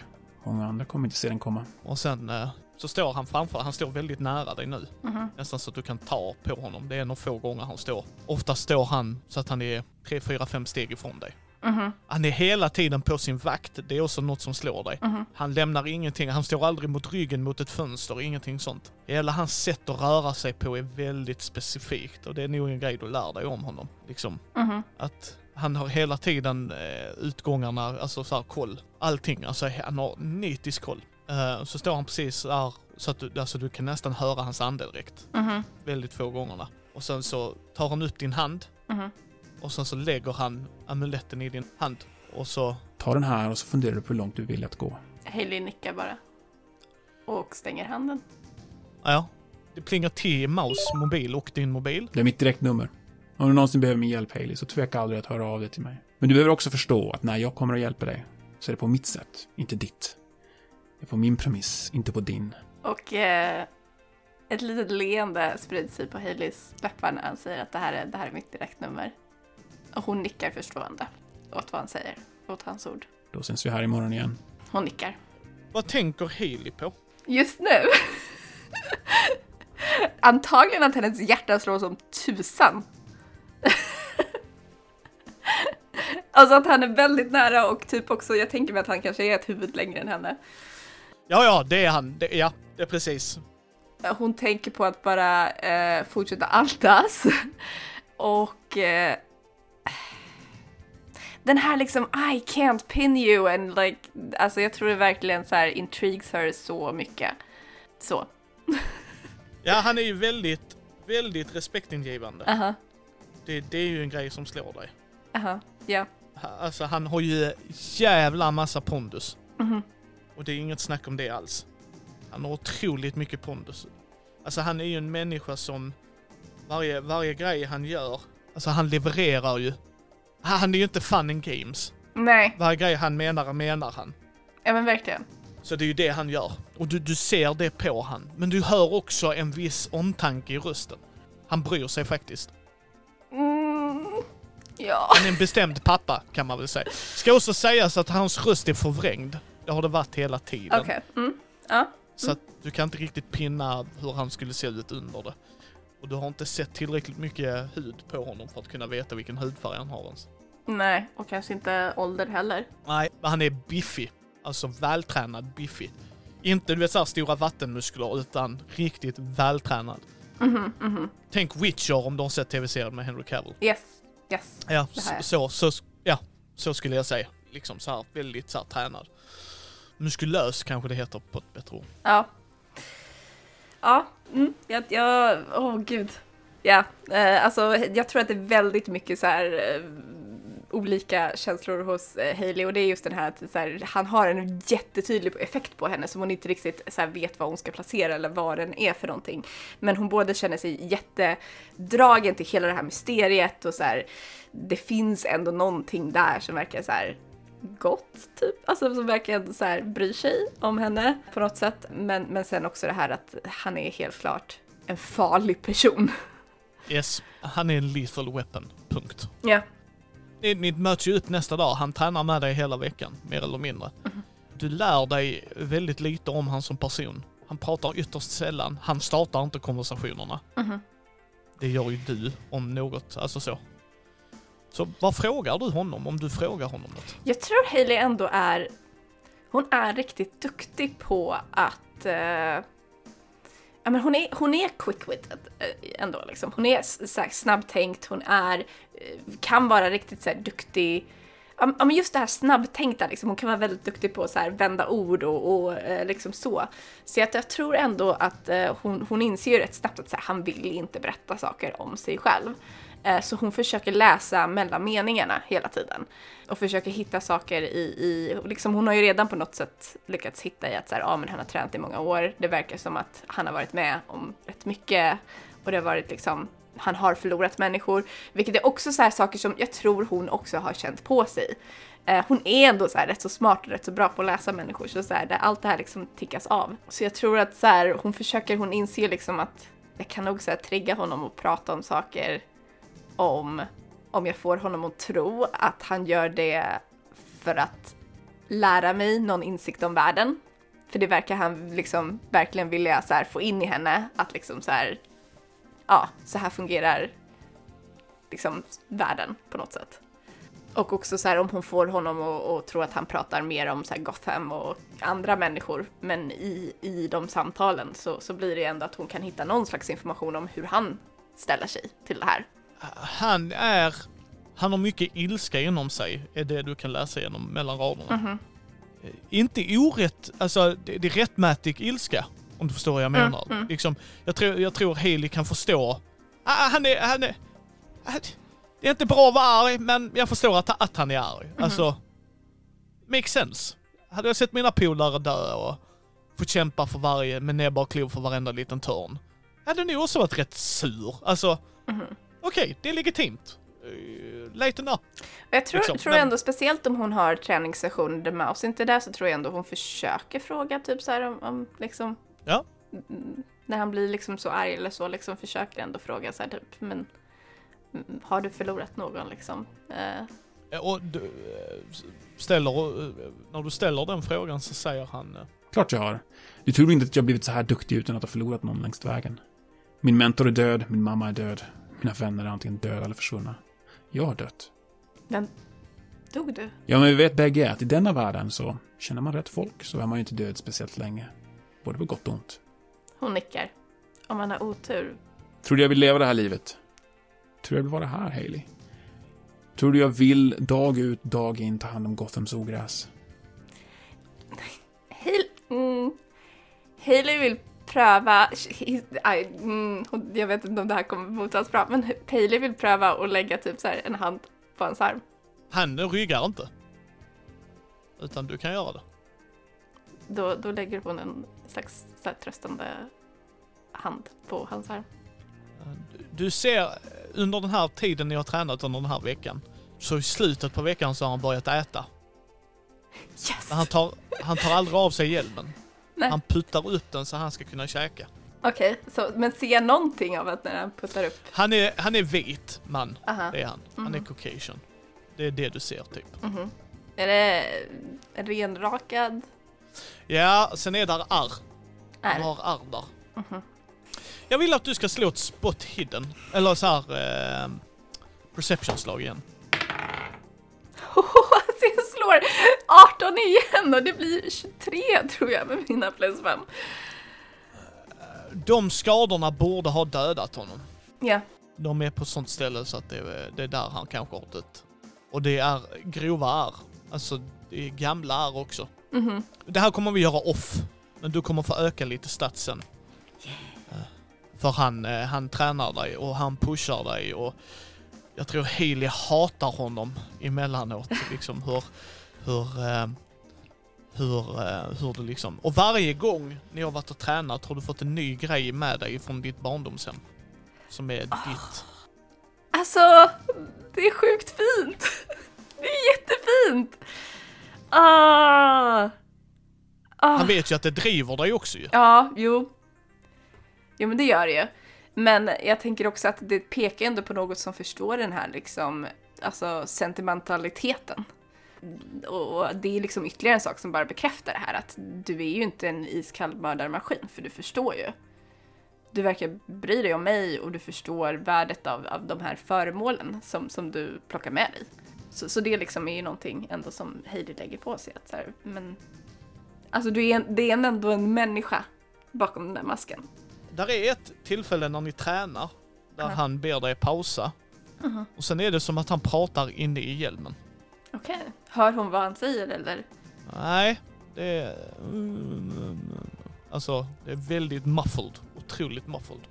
Många andra kommer inte se den komma. Och sen eh, så står han framför han står väldigt nära dig nu. Mhm. Nästan så att du kan ta på honom. Det är en av få gånger han står. Ofta står han så att han är 3, 4, 5 steg ifrån dig. Mhm. Han är hela tiden på sin vakt. Det är också något som slår dig. Mhm. Han lämnar ingenting. Han står aldrig mot ryggen mot ett fönster, ingenting sånt. Hela hans sätt att röra sig på är väldigt specifikt och det är nog en grej du lär dig om honom. Liksom Mhm. att han har hela tiden eh, utgångarna, alltså så här koll. Allting, alltså han har nitisk koll. Eh, så står han precis där så att du, alltså, du kan nästan höra hans andedräkt. Mhm. Väldigt få gångerna. Och sen så tar han upp din hand Mhm. och sen så lägger han amuletten i din hand. Och så, Ta den här och så funderar du på hur långt du vill att gå. Hailey nickar bara. Och stänger handen. ja. Det plingar till Maus mobil och din mobil. Det är mitt direktnummer. Om du någonsin behöver min hjälp, Hailey, så tveka aldrig att höra av dig till mig. Men du behöver också förstå att när jag kommer att hjälpa dig, så är det på mitt sätt, inte ditt. Det är på min premiss, inte på din. Och eh, ett litet leende sprider sig på Haileys läppar när han säger att det här är, det här är mitt direktnummer. Och hon nickar förstående åt vad han säger, åt hans ord. Då syns vi här imorgon igen. Hon nickar. Vad tänker Haley på? Just nu? Antagligen att hennes hjärta slår som tusan. alltså att han är väldigt nära och typ också, jag tänker mig att han kanske är ett huvud längre än henne. Ja, ja, det är han. Det, ja, det är precis. Hon tänker på att bara eh, fortsätta altas. och eh, den här liksom I can't pin you and like, alltså jag tror det verkligen så här intrigues her så mycket. Så. Ja, han är ju väldigt, väldigt respektingivande. Aha, Det, det är ju en grej som slår dig. aha, ja. Ha- Alltså han har ju jävla massa pondus. Mhm. Och det är inget snack om det alls. Han har otroligt mycket pondus. Alltså han är ju en människa som varje, varje grej han gör, alltså han levererar ju. Ha- Han är ju inte fun and games. Nej, Varje grej han menar, menar han. ja men verkligen. Så det är ju det han gör. Och du, du ser det på han. Men du hör också en viss omtanke i rösten. Han bryr sig faktiskt. Mm, ja. Han är en bestämd pappa kan man väl säga. Ska också sägas att hans röst är förvrängd. Det har det varit hela tiden. Okej. Mm. Ja. Så att du kan inte riktigt pinna hur han skulle se ut under det. Och du har inte sett tillräckligt mycket hud på honom för att kunna veta vilken hudfärg han har ens. Nej, och kanske inte ålder heller. Nej, men han är biffig. Alltså vältränad biffig. Inte du vet såhär stora vattenmuskler utan riktigt vältränad. Mhm, mhm. Tänk Witcher om du har sett tv-serien med Henry Cavill. Yes, yes. Ja, så, så, ja, så skulle jag säga. Liksom så här väldigt så här tränad. Muskulös kanske det heter på ett bättre ord. Ja. Ja, mm, jag, jag, åh gud. Ja, eh, alltså jag tror att det är väldigt mycket så här eh, olika känslor hos eh, Hailey och det är just den här att så här, han har en jättetydlig effekt på henne som hon inte riktigt så här, vet vad hon ska placera eller vad den är för någonting. Men hon både känner sig jättedragen till hela det här mysteriet och så här, det finns ändå någonting där som verkar så här gott typ, alltså som verkligen så här bryr sig om henne på något sätt. Men, men sen också det här att han är helt klart en farlig person. Yes, han är en lethal weapon. Punkt. Ja. Ni, ni möts ju upp nästa dag. Han tränar med dig hela veckan, mer eller mindre. Du lär dig väldigt lite om han som person. Han pratar ytterst sällan. Han startar inte konversationerna. Mhm. Det gör ju du om något, alltså så. Så vad frågar du honom om du frågar honom något? Jag tror Hailey ändå är, hon är riktigt duktig på att eh, ja, men hon, är, hon är quick-witted eh, ändå. Liksom. Hon är så här, snabbtänkt, hon är, eh, kan vara riktigt så här, duktig. Ja, men just det här snabbtänkta, liksom. hon kan vara väldigt duktig på att så här, vända ord och, och eh, liksom så. Så att jag tror ändå att hon, hon inser ju rätt snabbt att så här, han vill inte berätta saker om sig själv. Eh, så hon försöker läsa mellan meningarna hela tiden. Och försöker hitta saker i, i liksom hon har ju redan på något sätt lyckats hitta i att så här, ja, men han har tränat i många år. Det verkar som att han har varit med om rätt mycket. Och det har varit liksom, han har förlorat människor. Vilket är också så här saker som jag tror hon också har känt på sig. Eh, Hon är ändå så här rätt så smart och rätt så bra på att läsa människor, så, så här, där allt det här liksom tickas av. Så jag tror att så här, hon försöker, hon inser liksom att jag kan nog så här, trigga honom och prata om saker om, om jag får honom att tro att han gör det för att lära mig någon insikt om världen. För det verkar han liksom verkligen vilja så här, få in i henne, att liksom så här, ja, så här fungerar liksom världen på något sätt. Och också så här om hon får honom att, tro att han pratar mer om så här Gotham och andra människor, men i, i de samtalen så, så blir det ändå att hon kan hitta någon slags information om hur han ställer sig till det här. Han är... Han har mycket ilska inom sig, är det du kan läsa genom mellan raderna. Mhm. Eh, Inte orätt, alltså det, det är rättmätig ilska. Om du förstår vad jag menar. mm. Liksom, jag, tror, jag tror Haley kan förstå. Ah, han är... Han är han, det är inte bra att vara arg, men jag förstår att, att han är arg. Alltså... Makes sense. Hade jag sett mina polare dö och fått kämpa för varje, med näbbar och klor för varenda liten törn. Hade nog också varit rätt sur. Alltså, Mhm. Okej, det är legitimt. Uh, lighten up. Och Jag tror, Liksom, tror men- ändå, speciellt om hon har träningssession där Mouse inte är där, så tror jag ändå hon försöker fråga typ så här om, om liksom... Ja. När han blir liksom så arg eller så, liksom försöker ändå fråga så här typ, men mm, har du förlorat någon liksom? Eh, Eh, Och du, eh, ställer, eh, när du ställer den frågan så säger han... eh, Klart jag har. Du tror inte att jag blivit så här duktig utan att ha förlorat någon längs vägen. Min mentor är död, min mamma är död. Mina vänner är antingen döda eller försvunna. Jag har dött. men dog du? Ja, men vi vet bägge att i denna världen så känner man rätt folk så är man ju inte död speciellt länge. Både på gott och ont. Hon nickar. Om man har otur. Tror du jag vill leva det här livet? Tror du jag vill vara här, Haley? Tror du jag vill dag ut, dag in ta hand om Gothams ogräs? Hail, mm, Hailey vill pröva, mm, jag vet inte om det här kommer mottas bra, men Hailey vill pröva att lägga typ så här en hand på hans arm. Han ryggar inte. Utan du kan göra det. Då, då lägger hon en slags så tröstande hand på hans arm. Du- ser under den här tiden ni har tränat under den här veckan. Så i slutet på veckan så har han börjat äta. Yes! Men han tar, han tar aldrig av sig hjälmen. Nej. Han puttar upp den så han ska kunna käka. Okej, så, men ser jag någonting av att när han puttar upp? Han är, han är vit man, Aha. det är han. Han är Mhm. caucasian. Det är det du ser typ. Mhm. Är det en renrakad Ja, sen är där arr. Han har arr där. Mhm. Jag vill att du ska slå ett spot hidden. Eller så här eh, perception-slag igen. Slår 18 igen och det blir 23 tror jag med mina plus 5. De skadorna borde ha dödat honom. Ja, De är på sånt ställe så att det är, det är där han kanske har dött. Och det är grova ärr. Alltså, det är gamla ärr också. mhm. Det här kommer vi göra off. Men du kommer få öka lite statsen. Eh, För han, eh, han tränar dig och han pushar dig och jag tror Haley hatar honom emellanåt. liksom hur, hur, eh, hur, eh, hur det liksom... Och varje gång ni har varit och tränat har du fått en ny grej med dig från ditt barndomshem. Som är ditt. Alltså, det är sjukt fint. Det är jättefint. Ah. Ah. Han vet ju att det driver dig också ju. Ja, jo. Jo, men det gör det ju. Men jag tänker också att det pekar ändå på något som förstår den här liksom, alltså sentimentaliteten. Och det är liksom ytterligare en sak som bara bekräftar det här att du är ju inte en iskall mördarmaskin, för du förstår ju. Du verkar bry dig om mig och du förstår värdet av, av de här föremålen som, som du plockar med dig. Så, så det liksom är ju någonting ändå som Heidi lägger på sig. Att så här, men Alltså du är en, det är ändå en människa bakom den där masken. Där är ett tillfälle när ni tränar, där Ja. han ber dig pausa. Mhm. Och sen är det som att han pratar inne i hjälmen. Okej. Hör hon vad han säger eller? Nej, det är... Alltså, det är väldigt muffled. Otroligt muffled.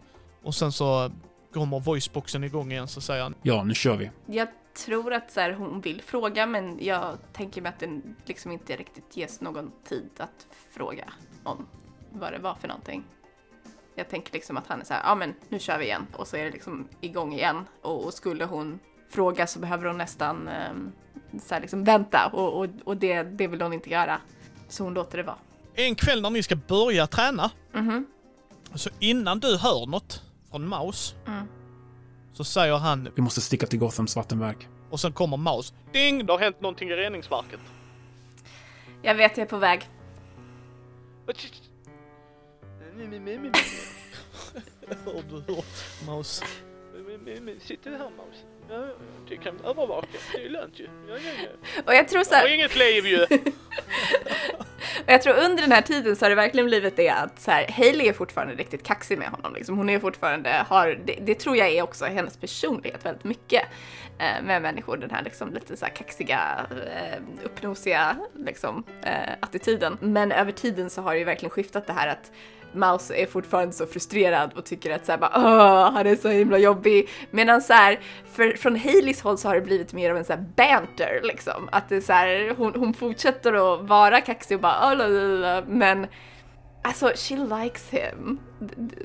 Och sen så kommer voiceboxen igång igen så säger han Ja, nu kör vi. Jag tror att så här, hon vill fråga men jag tänker mig att det liksom inte riktigt ges någon tid att fråga om vad det var för någonting. Jag tänker liksom att han är så här, ja men nu kör vi igen och så är det liksom igång igen och, och skulle hon fråga så behöver hon nästan ehm, så här liksom vänta och, och, och det, det vill hon inte göra. Så hon låter det vara. En kväll när ni ska börja träna, Mhm. så innan du hör något från Maus, Mm. så säger han, Vi måste sticka till Gothams vattenverk. och sen kommer Maus. Ding! Det har hänt någonting i reningsverket. Jag vet, jag är på väg. Hör du hur Maus... Sitter här Maus. Du kan övervaka. Det är lönt ju. Ja, ja, ja. Och jag tror så här, inget liv ju. Och jag tror under den här tiden så har det verkligen blivit det att så här, Hailey är fortfarande riktigt kaxig med honom. Liksom. Hon är fortfarande, har, det, det tror jag är också hennes personlighet väldigt mycket eh, med människor. Den här liksom lite så här kaxiga, eh, uppnosiga liksom, eh, attityden. Men över tiden så har det ju verkligen skiftat det här att Mouse är fortfarande så frustrerad och tycker att så här bara han är så himla jobbig. Medan så här, för, från Haileys håll så har det blivit mer av en så här banter liksom. Att det är så här, hon, hon fortsätter att vara kaxig och bara "Åh, lalalala", men alltså she likes him.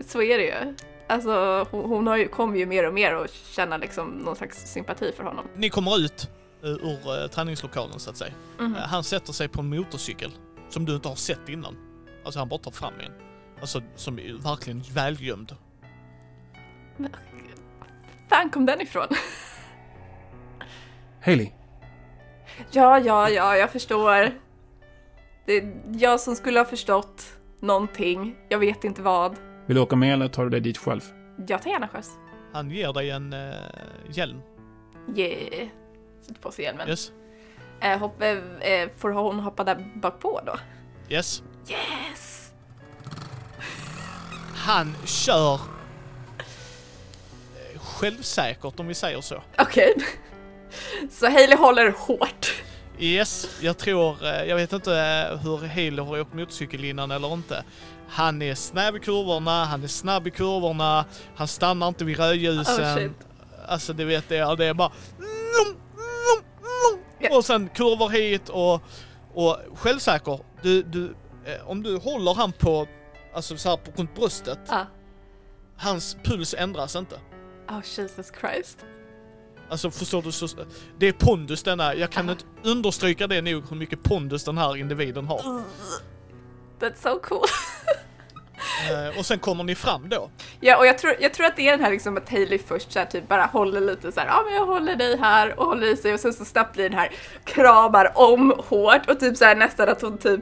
Så är det ju. Alltså hon, hon har ju, kommer ju mer och mer att känna liksom någon slags sympati för honom. Ni kommer ut eh, ur eh, träningslokalen så att säga. Mhm. Eh, Han sätter sig på en motorcykel som du inte har sett innan. Alltså han bara tar fram en. Alltså som är verkligen välgömd. Fan kom den ifrån? Hailey, Ja, ja, ja, jag förstår. Det är jag som skulle ha förstått någonting. Jag vet inte vad. vill du åka med eller tar du dig dit själv? Jag tar gärna skjuts. Han ger dig en eh, hjälm. Yeah. Sätter på sig hjälmen. Yes. Eh, hopp, eh, eh, får hon hoppa där bak på då? Yes. Yes! Han kör eh, självsäkert om vi säger så. Okej. Så Hailey håller hårt. Yes, jag tror, eh, jag vet inte eh, hur Haley har åkt motorcykel innan eller inte. Han är snabb i kurvorna, han är snabb i kurvorna, han stannar inte vid rödljusen. Oh, shit. Alltså det vet jag, det är bara... Och sen kurvor hit och, och självsäker. Du, du, om du håller han på, alltså så här på runt bröstet, Ah. hans puls ändras inte. Oh Jesus Christ. Alltså förstår du? Så, det är pondus denna, jag kan Aha. inte understryka det nog hur mycket pondus den här individen har. That's so cool. Eh, och sen kommer ni fram då. Ja, och jag tror, jag tror att det är den här liksom att Hailey först så här, typ bara håller lite så här, ja men jag håller dig här och håller i sig och sen så snabbt blir den här kramar om hårt och typ så här nästan att hon typ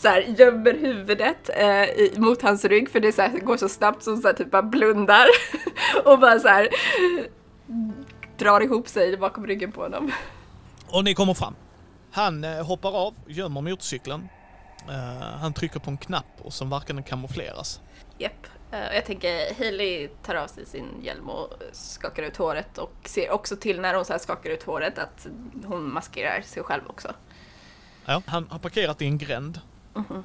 så här gömmer huvudet eh, i, mot hans rygg för det så här, går så snabbt så hon så här, typ bara blundar och bara så här drar ihop sig bakom ryggen på honom. Och ni kommer fram. Han eh, hoppar av, gömmer motorcykeln. Eh, han trycker på en knapp och sen verkar den kamoufleras. Japp. Eh, och jag tänker Hailey tar av sig sin hjälm och skakar ut håret och ser också till när hon så här skakar ut håret att hon maskerar sig själv också. Ja. Han har parkerat i en gränd. Mhm.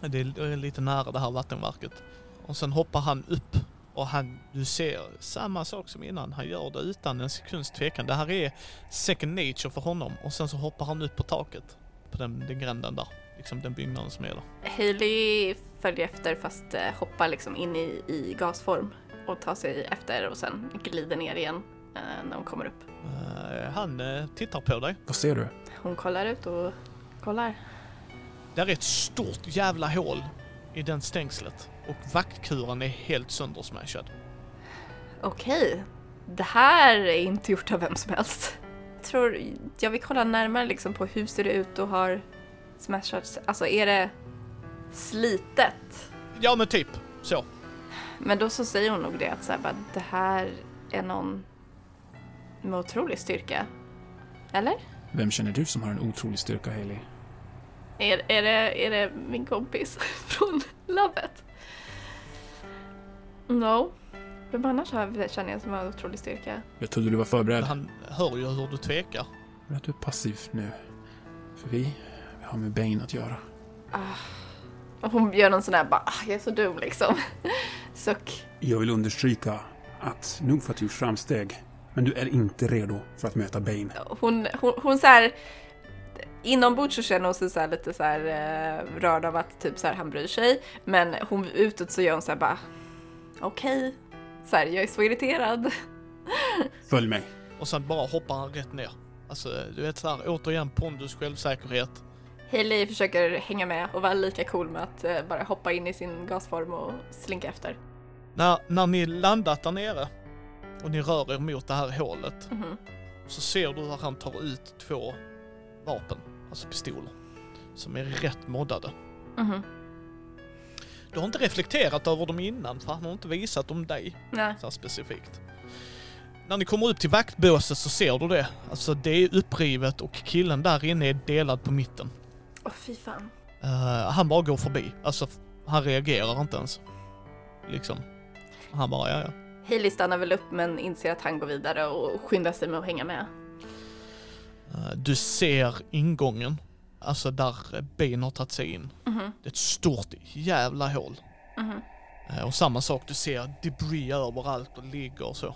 Det är lite nära det här vattenverket. Och sen hoppar han upp och han, du ser samma sak som innan. Han gör det utan en sekunds tvekan. Det här är second nature för honom. Och sen så hoppar han upp på taket. På den, den gränden där. Liksom den byggnaden som är där. Hailey följer efter fast eh, hoppar liksom in i, i gasform och tar sig efter och sen glider ner igen eh, när hon kommer upp. Eh, han eh, tittar på dig. Vad ser du? Hon kollar ut och kollar. Där är ett stort jävla hål i den stängslet. Och vaktkuren är helt söndersmashad. Okej, det här är inte gjort av vem som helst. Jag tror, jag vill kolla närmare liksom på hur ser det ut och har smashats. Alltså är det slitet? Ja men typ så. Men då så säger hon nog det att så här, bara, det här är någon med otrolig styrka. Eller? Vem känner du som har en otrolig styrka, Hailey? Är, är, det, är det min kompis från labbet? No. Vem annars har, känner jag som har otrolig styrka? Jag trodde du var förberedd. Han hör ju hur du tvekar. Men du är passiv nu. För vi, vi har med Bane att göra. Och hon gör någon sån här bara, ah, jag är så dum liksom. Suck. Jag vill understryka att nog för att du gjort framsteg, men du är inte redo för att möta Bane. Hon, hon, hon så här Inombords så känner hon sig så här lite så här eh, rörd av att typ så här han bryr sig. Men hon utåt så gör hon så här bara okej. Så här, jag är så irriterad. Följ mig. Och sen bara hoppar han rätt ner. Alltså, du vet så här, återigen pondus, självsäkerhet. Hailey försöker hänga med och vara lika cool med att eh, bara hoppa in i sin gasform och slinka efter. När, när ni landat där nere och ni rör er mot det här hålet Mhm. så ser du hur han tar ut två vapen, alltså pistoler, som är rätt moddade. Mhm. Du har inte reflekterat över dem innan för han har inte visat dem dig Nej. så här specifikt. När ni kommer upp till vaktbåset så ser du det. Alltså det är upprivet och killen där inne är delad på mitten. Åh fy fan. Eh, han bara går förbi. Alltså han reagerar inte ens. Liksom. Han bara, ja ja. Hailey stannar väl upp men inser att han går vidare och skyndar sig med att hänga med. Eh, Du ser ingången, alltså där Ben har tagit sig in. Mhm. Det är ett stort jävla hål. Mhm. Eh, Och samma sak, du ser debris överallt och ligger och så.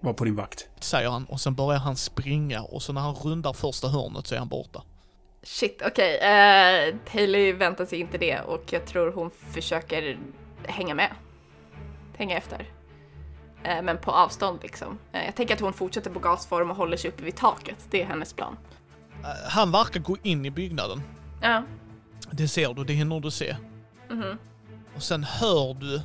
Var på din vakt. Säger han och sen börjar han springa och så när han rundar första hörnet så är han borta. Shit, okej. Okay. Hailey väntar sig inte det och jag tror hon försöker hänga med. Hänga efter. Eh, men på avstånd liksom. Eh, jag tänker att hon fortsätter på gasform och håller sig uppe vid taket. Det är hennes plan. Eh, Han verkar gå in i byggnaden. Ja. Det ser du, det hinner du se. Mhm. Och sen hör du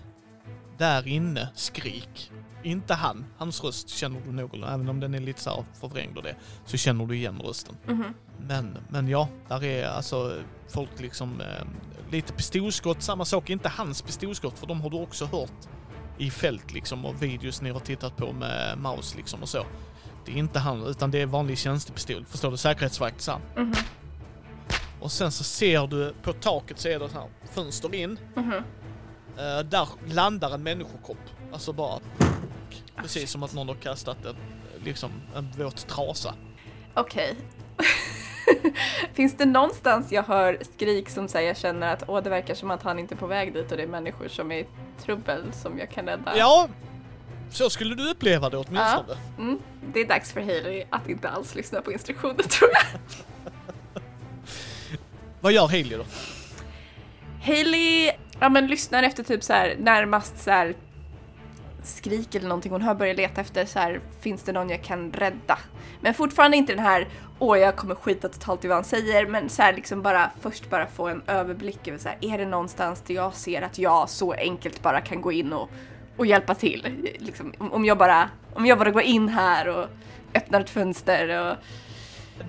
där inne skrik. Inte han, hans röst känner du någorlunda, även om den är lite så här förvrängd och det, så känner du igen rösten. Mhm. Men, men ja, där är alltså folk liksom, eh, lite pistolskott, samma sak, inte hans pistolskott för de har du också hört i fält liksom och videos ni har tittat på med mouse liksom och så. Det är inte han, utan det är vanlig tjänstepistol, förstår du? Säkerhetsvakt här. Mhm. Och sen så ser du på taket så är det så här fönster in. Mhm. Eh, där landar en människokropp. Alltså bara... Precis som att någon har kastat en, liksom, en våt trasa. Okej. Finns det någonstans jag hör skrik som säger jag känner att åh, det verkar som att han inte är på väg dit och det är människor som är i trubbel som jag kan rädda? Ja, så skulle du uppleva det åtminstone. Mm, det är dags för Hailey att inte alls lyssna på instruktioner tror jag. Vad gör Hailey då? Hailey, ja men lyssnar efter typ så här närmast så här skrik eller någonting hon hör börjar leta efter så här finns det någon jag kan rädda? Men fortfarande inte den här åh jag kommer skita totalt i vad han säger men så här liksom bara först bara få en överblick över så här är det någonstans där jag ser att jag så enkelt bara kan gå in och, och hjälpa till? Liksom, om, jag bara om jag bara går in här och öppnar ett fönster och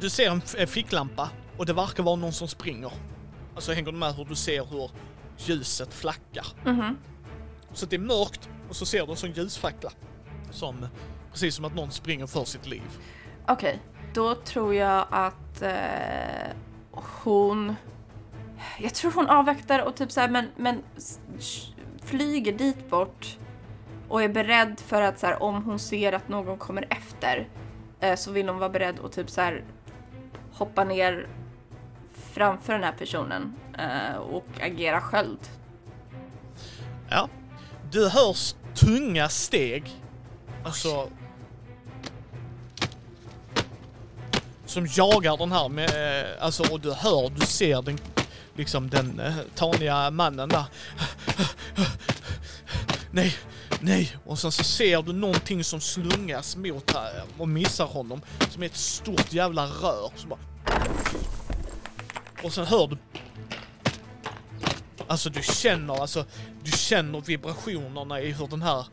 Du ser en, ficklampa och det verkar vara någon som springer. Alltså hänger du med hur du ser hur ljuset flackar? Mhm. Så det är mörkt och så ser du en sån ljusfackla. Som, precis som att någon springer för sitt liv. Okej, då tror jag att eh, hon... Jag tror hon avvaktar och typ så här, men, men flyger dit bort och är beredd för att så här, om hon ser att någon kommer efter eh, så vill hon vara beredd och typ så här hoppa ner framför den här personen eh, och agera sköld. Ja. Du hörs tunga steg. Alltså... Som jagar den här med, eh, alltså och du hör, du ser den, liksom den eh, taniga mannen där. Nej, nej. Och sen så ser du någonting som slungas mot här eh, och missar honom. Som är ett stort jävla rör som bara... Och sen hör du Alltså du känner, alltså, du känner vibrationerna i hur den här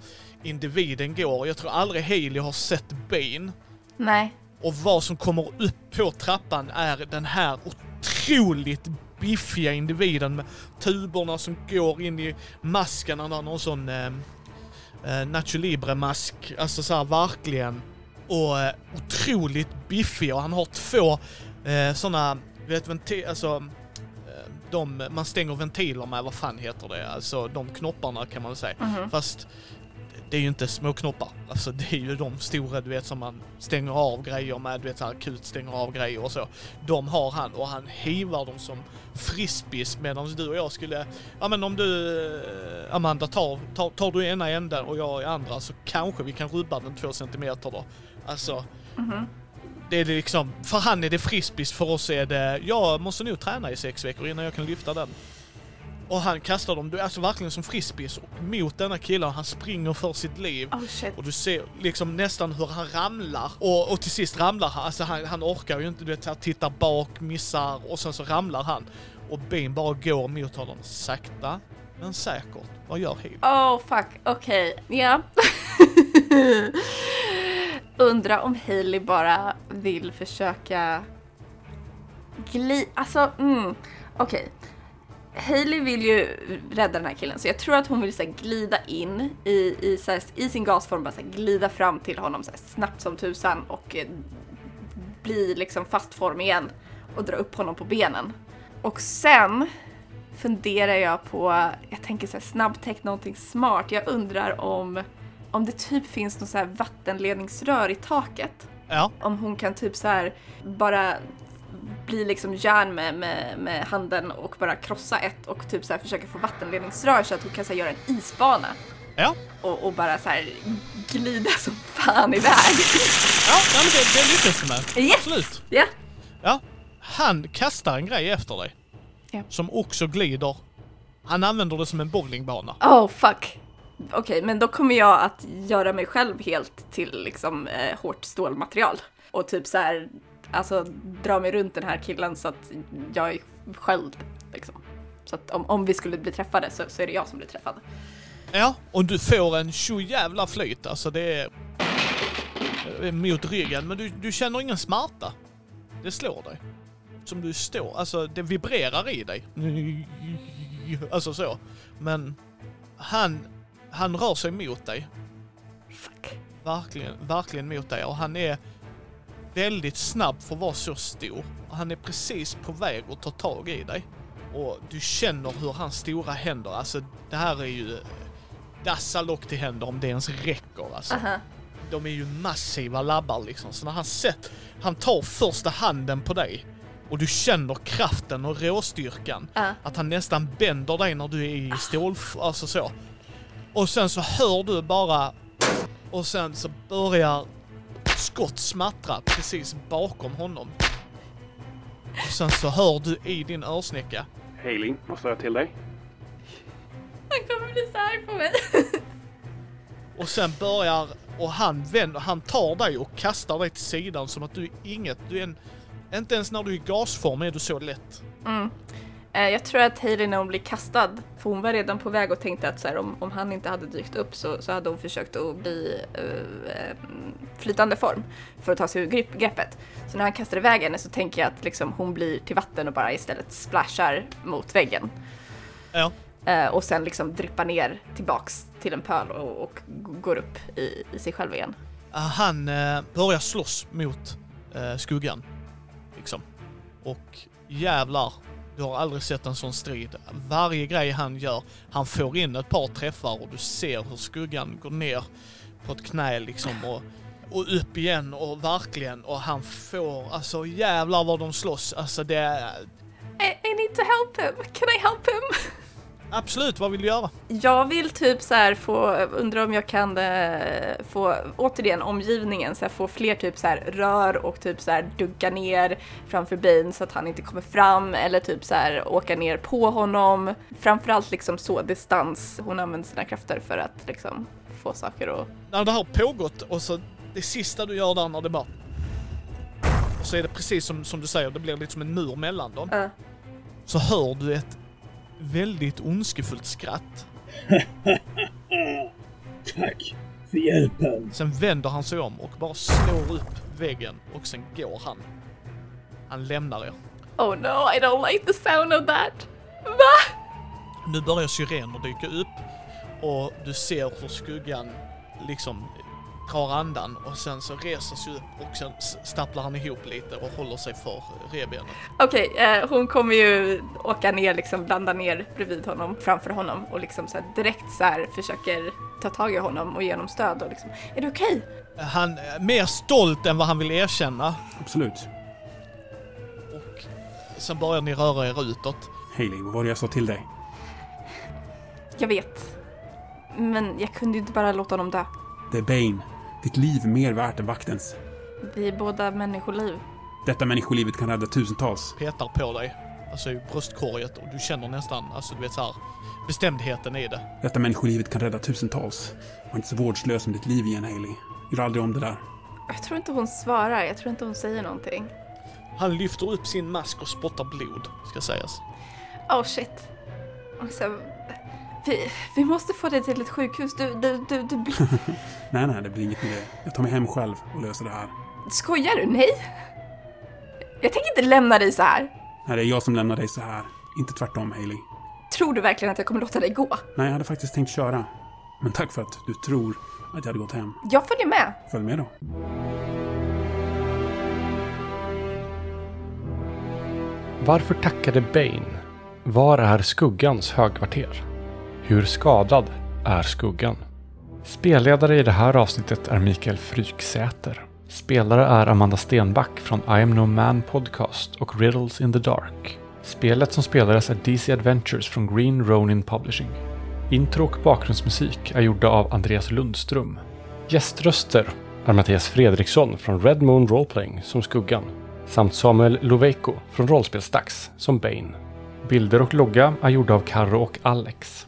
individen går. Jag tror aldrig Hailey har sett ben. Nej. Och vad som kommer upp på trappan är den här otroligt biffiga individen med tuberna som går in i masken. Han har någon sån eh, eh, Nacho Libre-mask. Alltså så här verkligen. Och eh, otroligt biffig och han har två eh, såna, vet vente, alltså de, man stänger ventiler med, vad fan heter det, alltså de knopparna kan man säga. Mhm. Fast det är ju inte små knoppar. Alltså det är ju de stora du vet som man stänger av grejer med, du vet så här akut stänger av grejer och så. De har han och han hivar dem som frisbees medan du och jag skulle, ja men om du eh, Amanda tar, tar, tar du ena änden och jag i andra så kanske vi kan rubba den två centimeter då. Alltså Mhm. det är det liksom, för han är det frisbees, för oss är det, jag måste nog träna i sex veckor innan jag kan lyfta den. Och han kastar dem, du är alltså verkligen som frisbees och mot denna killen, han springer för sitt liv. Oh. Och du ser liksom nästan hur han ramlar. Och, och till sist ramlar han, alltså han, han orkar ju inte, du vet, tittar bak, missar och sen så ramlar han. Och Bean bara går mot honom sakta men säkert. Vad gör Heal? Oh fuck, okej, ja. Undrar om Hailey bara vill försöka gli... Alltså, mm, okej. Hailey vill ju rädda den här killen så jag tror att hon vill så glida in i, i, så här, i sin gasform, bara så glida fram till honom så snabbt som tusan och eh, bli liksom fast form igen och dra upp honom på benen. Och sen funderar jag på, jag tänker så här snabbtänkt någonting smart. Jag undrar om, om det typ finns något så här vattenledningsrör i taket. Ja, Om hon kan typ så här bara bli liksom järn med, med, med handen och bara krossa ett och typ så här försöka få vattenledningsrör så att hon kan så här göra en isbana. ja. Och, och bara så här glida som fan iväg. Ja, ja men det, det lyckas du med. Yes! Absolut. Ja. Ja, han kastar en grej efter dig. Ja. Som också glider. Han använder det som en bowlingbana. Oh fuck. Okej, men då kommer jag att göra mig själv helt till liksom eh, hårt stålmaterial. Och typ så här, alltså dra mig runt den här killen så att jag är själv liksom. Så att om, om vi skulle bli träffade så, så är det jag som blir träffad. Ja, och du får en jävla flyt. Alltså det är... Mot ryggen, men du, du känner ingen smärta. Det slår dig. Som du står, alltså det vibrerar i dig. Alltså så. Men han, han rör sig mot dig. Fuck. Verkligen, verkligen mot dig. Och han är väldigt snabb för att vara så stor. Och han är precis på väg att ta tag i dig. Och du känner hur hans stora händer, alltså det här är ju dassalock till händer om det ens räcker alltså. Aha. De är ju massiva labbar liksom. Så när han sett, han tar första handen på dig och du känner kraften och råstyrkan. Ja. Att han nästan bänder dig när du är i stål... Alltså så. Och sen så hör du bara... Och sen så börjar skott smattra precis bakom honom. Och sen så hör du i din örsnäcka. Hailey, vad står jag till dig? Han kommer bli så arg på mig. Och sen börjar... Och han vänder, han tar dig och kastar dig till sidan som att du är inget. Du är en... Inte ens när du är i gasform är du så lätt. Mm. Eh, Jag tror att Hailey när hon blir kastad, för hon var redan på väg och tänkte att så här, om, om han inte hade dykt upp så, så hade hon försökt att bli uh, flytande form för att ta sig ur grepp, greppet. Så när han kastar iväg henne så tänker jag att liksom, hon blir till vatten och bara istället splashar mot väggen. Ja. Eh, och sen liksom drippar ner tillbaks till en pöl och, och går upp i, i sig själv igen. Han eh, börjar slåss mot skuggan. Liksom. Och jävlar, du har aldrig sett en sån strid. Varje grej han gör, han får in ett par träffar och du ser hur skuggan går ner på ett knä liksom och, och upp igen och verkligen och han får, alltså jävlar vad de slåss. Alltså det är I, I need to help him, can I help him? absolut, vad vill du göra? Jag vill typ så här få, undra om jag kan eh, få, återigen omgivningen, så här, få fler typ så här rör och typ så här dunka ner framför Bane så att han inte kommer fram eller typ så här åka ner på honom. Framförallt liksom så distans, hon använder sina krafter för att liksom få saker att... när det har pågått och så det sista du gör där när det bara... Och så är det precis som, som du säger, det blir lite som en mur mellan dem. Ja. Så hör du ett väldigt ondskefullt skratt. Tack för hjälpen. Sen vänder han sig om och bara slår upp väggen och sen går han. Han lämnar er. Oh no, I don't like the sound of that! Va? Nu börjar syrener dyka upp och du ser hur skuggan liksom drar andan och sen så reser sig upp och sen stapplar han ihop lite och håller sig för revbenet. Okej, eh, hon kommer ju åka ner, liksom landa ner bredvid honom, framför honom och liksom så här direkt så här försöker ta tag i honom och ge honom stöd och liksom, är du okej? Han är mer stolt än vad han vill erkänna Absolut. och sen börjar ni röra er utåt. Hailey, vad var det jag sa till dig? Jag vet. Men jag kunde ju inte bara låta honom dö. Det är Bane. Ditt liv är mer värt än vaktens. Vi är båda människoliv. Detta människolivet kan rädda tusentals. Petar på dig, alltså i bröstkorget och du känner nästan, alltså du vet så här, bestämdheten i det. Detta människolivet kan rädda tusentals. Var inte så vårdslös med ditt liv igen, Hailey. Gör aldrig om det där. Jag tror inte hon svarar, jag tror inte hon säger någonting. Han lyfter upp sin mask och spottar blod, ska sägas. Oh shit. Och så, vi, vi måste få dig till ett sjukhus. Du, du, du, du blir... Nej, nej, det blir inget med det. Jag tar mig hem själv och löser det här. Skojar du? Nej. Jag tänker inte lämna dig så här. Nej, det är jag som lämnar dig så här. Inte tvärtom, Hailey. Tror du verkligen att jag kommer låta dig gå? Nej, jag hade faktiskt tänkt köra. Men tack för att du tror att jag hade gått hem. Jag följer med. Följ med då. Varför tackade Bane? Var är skuggans högkvarter? Hur skadad är skuggan? Spelledare i det här avsnittet är Mikael Fryksäter. Spelare är Amanda Stenback från I am no man podcast och Riddles in the Dark. Spelet som spelades är DC Adventures från Green Ronin Publishing. Intro och bakgrundsmusik är gjorda av Andreas Lundström. Gäströster är Mattias Fredriksson från Red Moon Roleplaying som Skuggan samt Samuel Loveiko från Rollspelsdags som Bane. Bilder och logga är gjorda av Karro och Alex.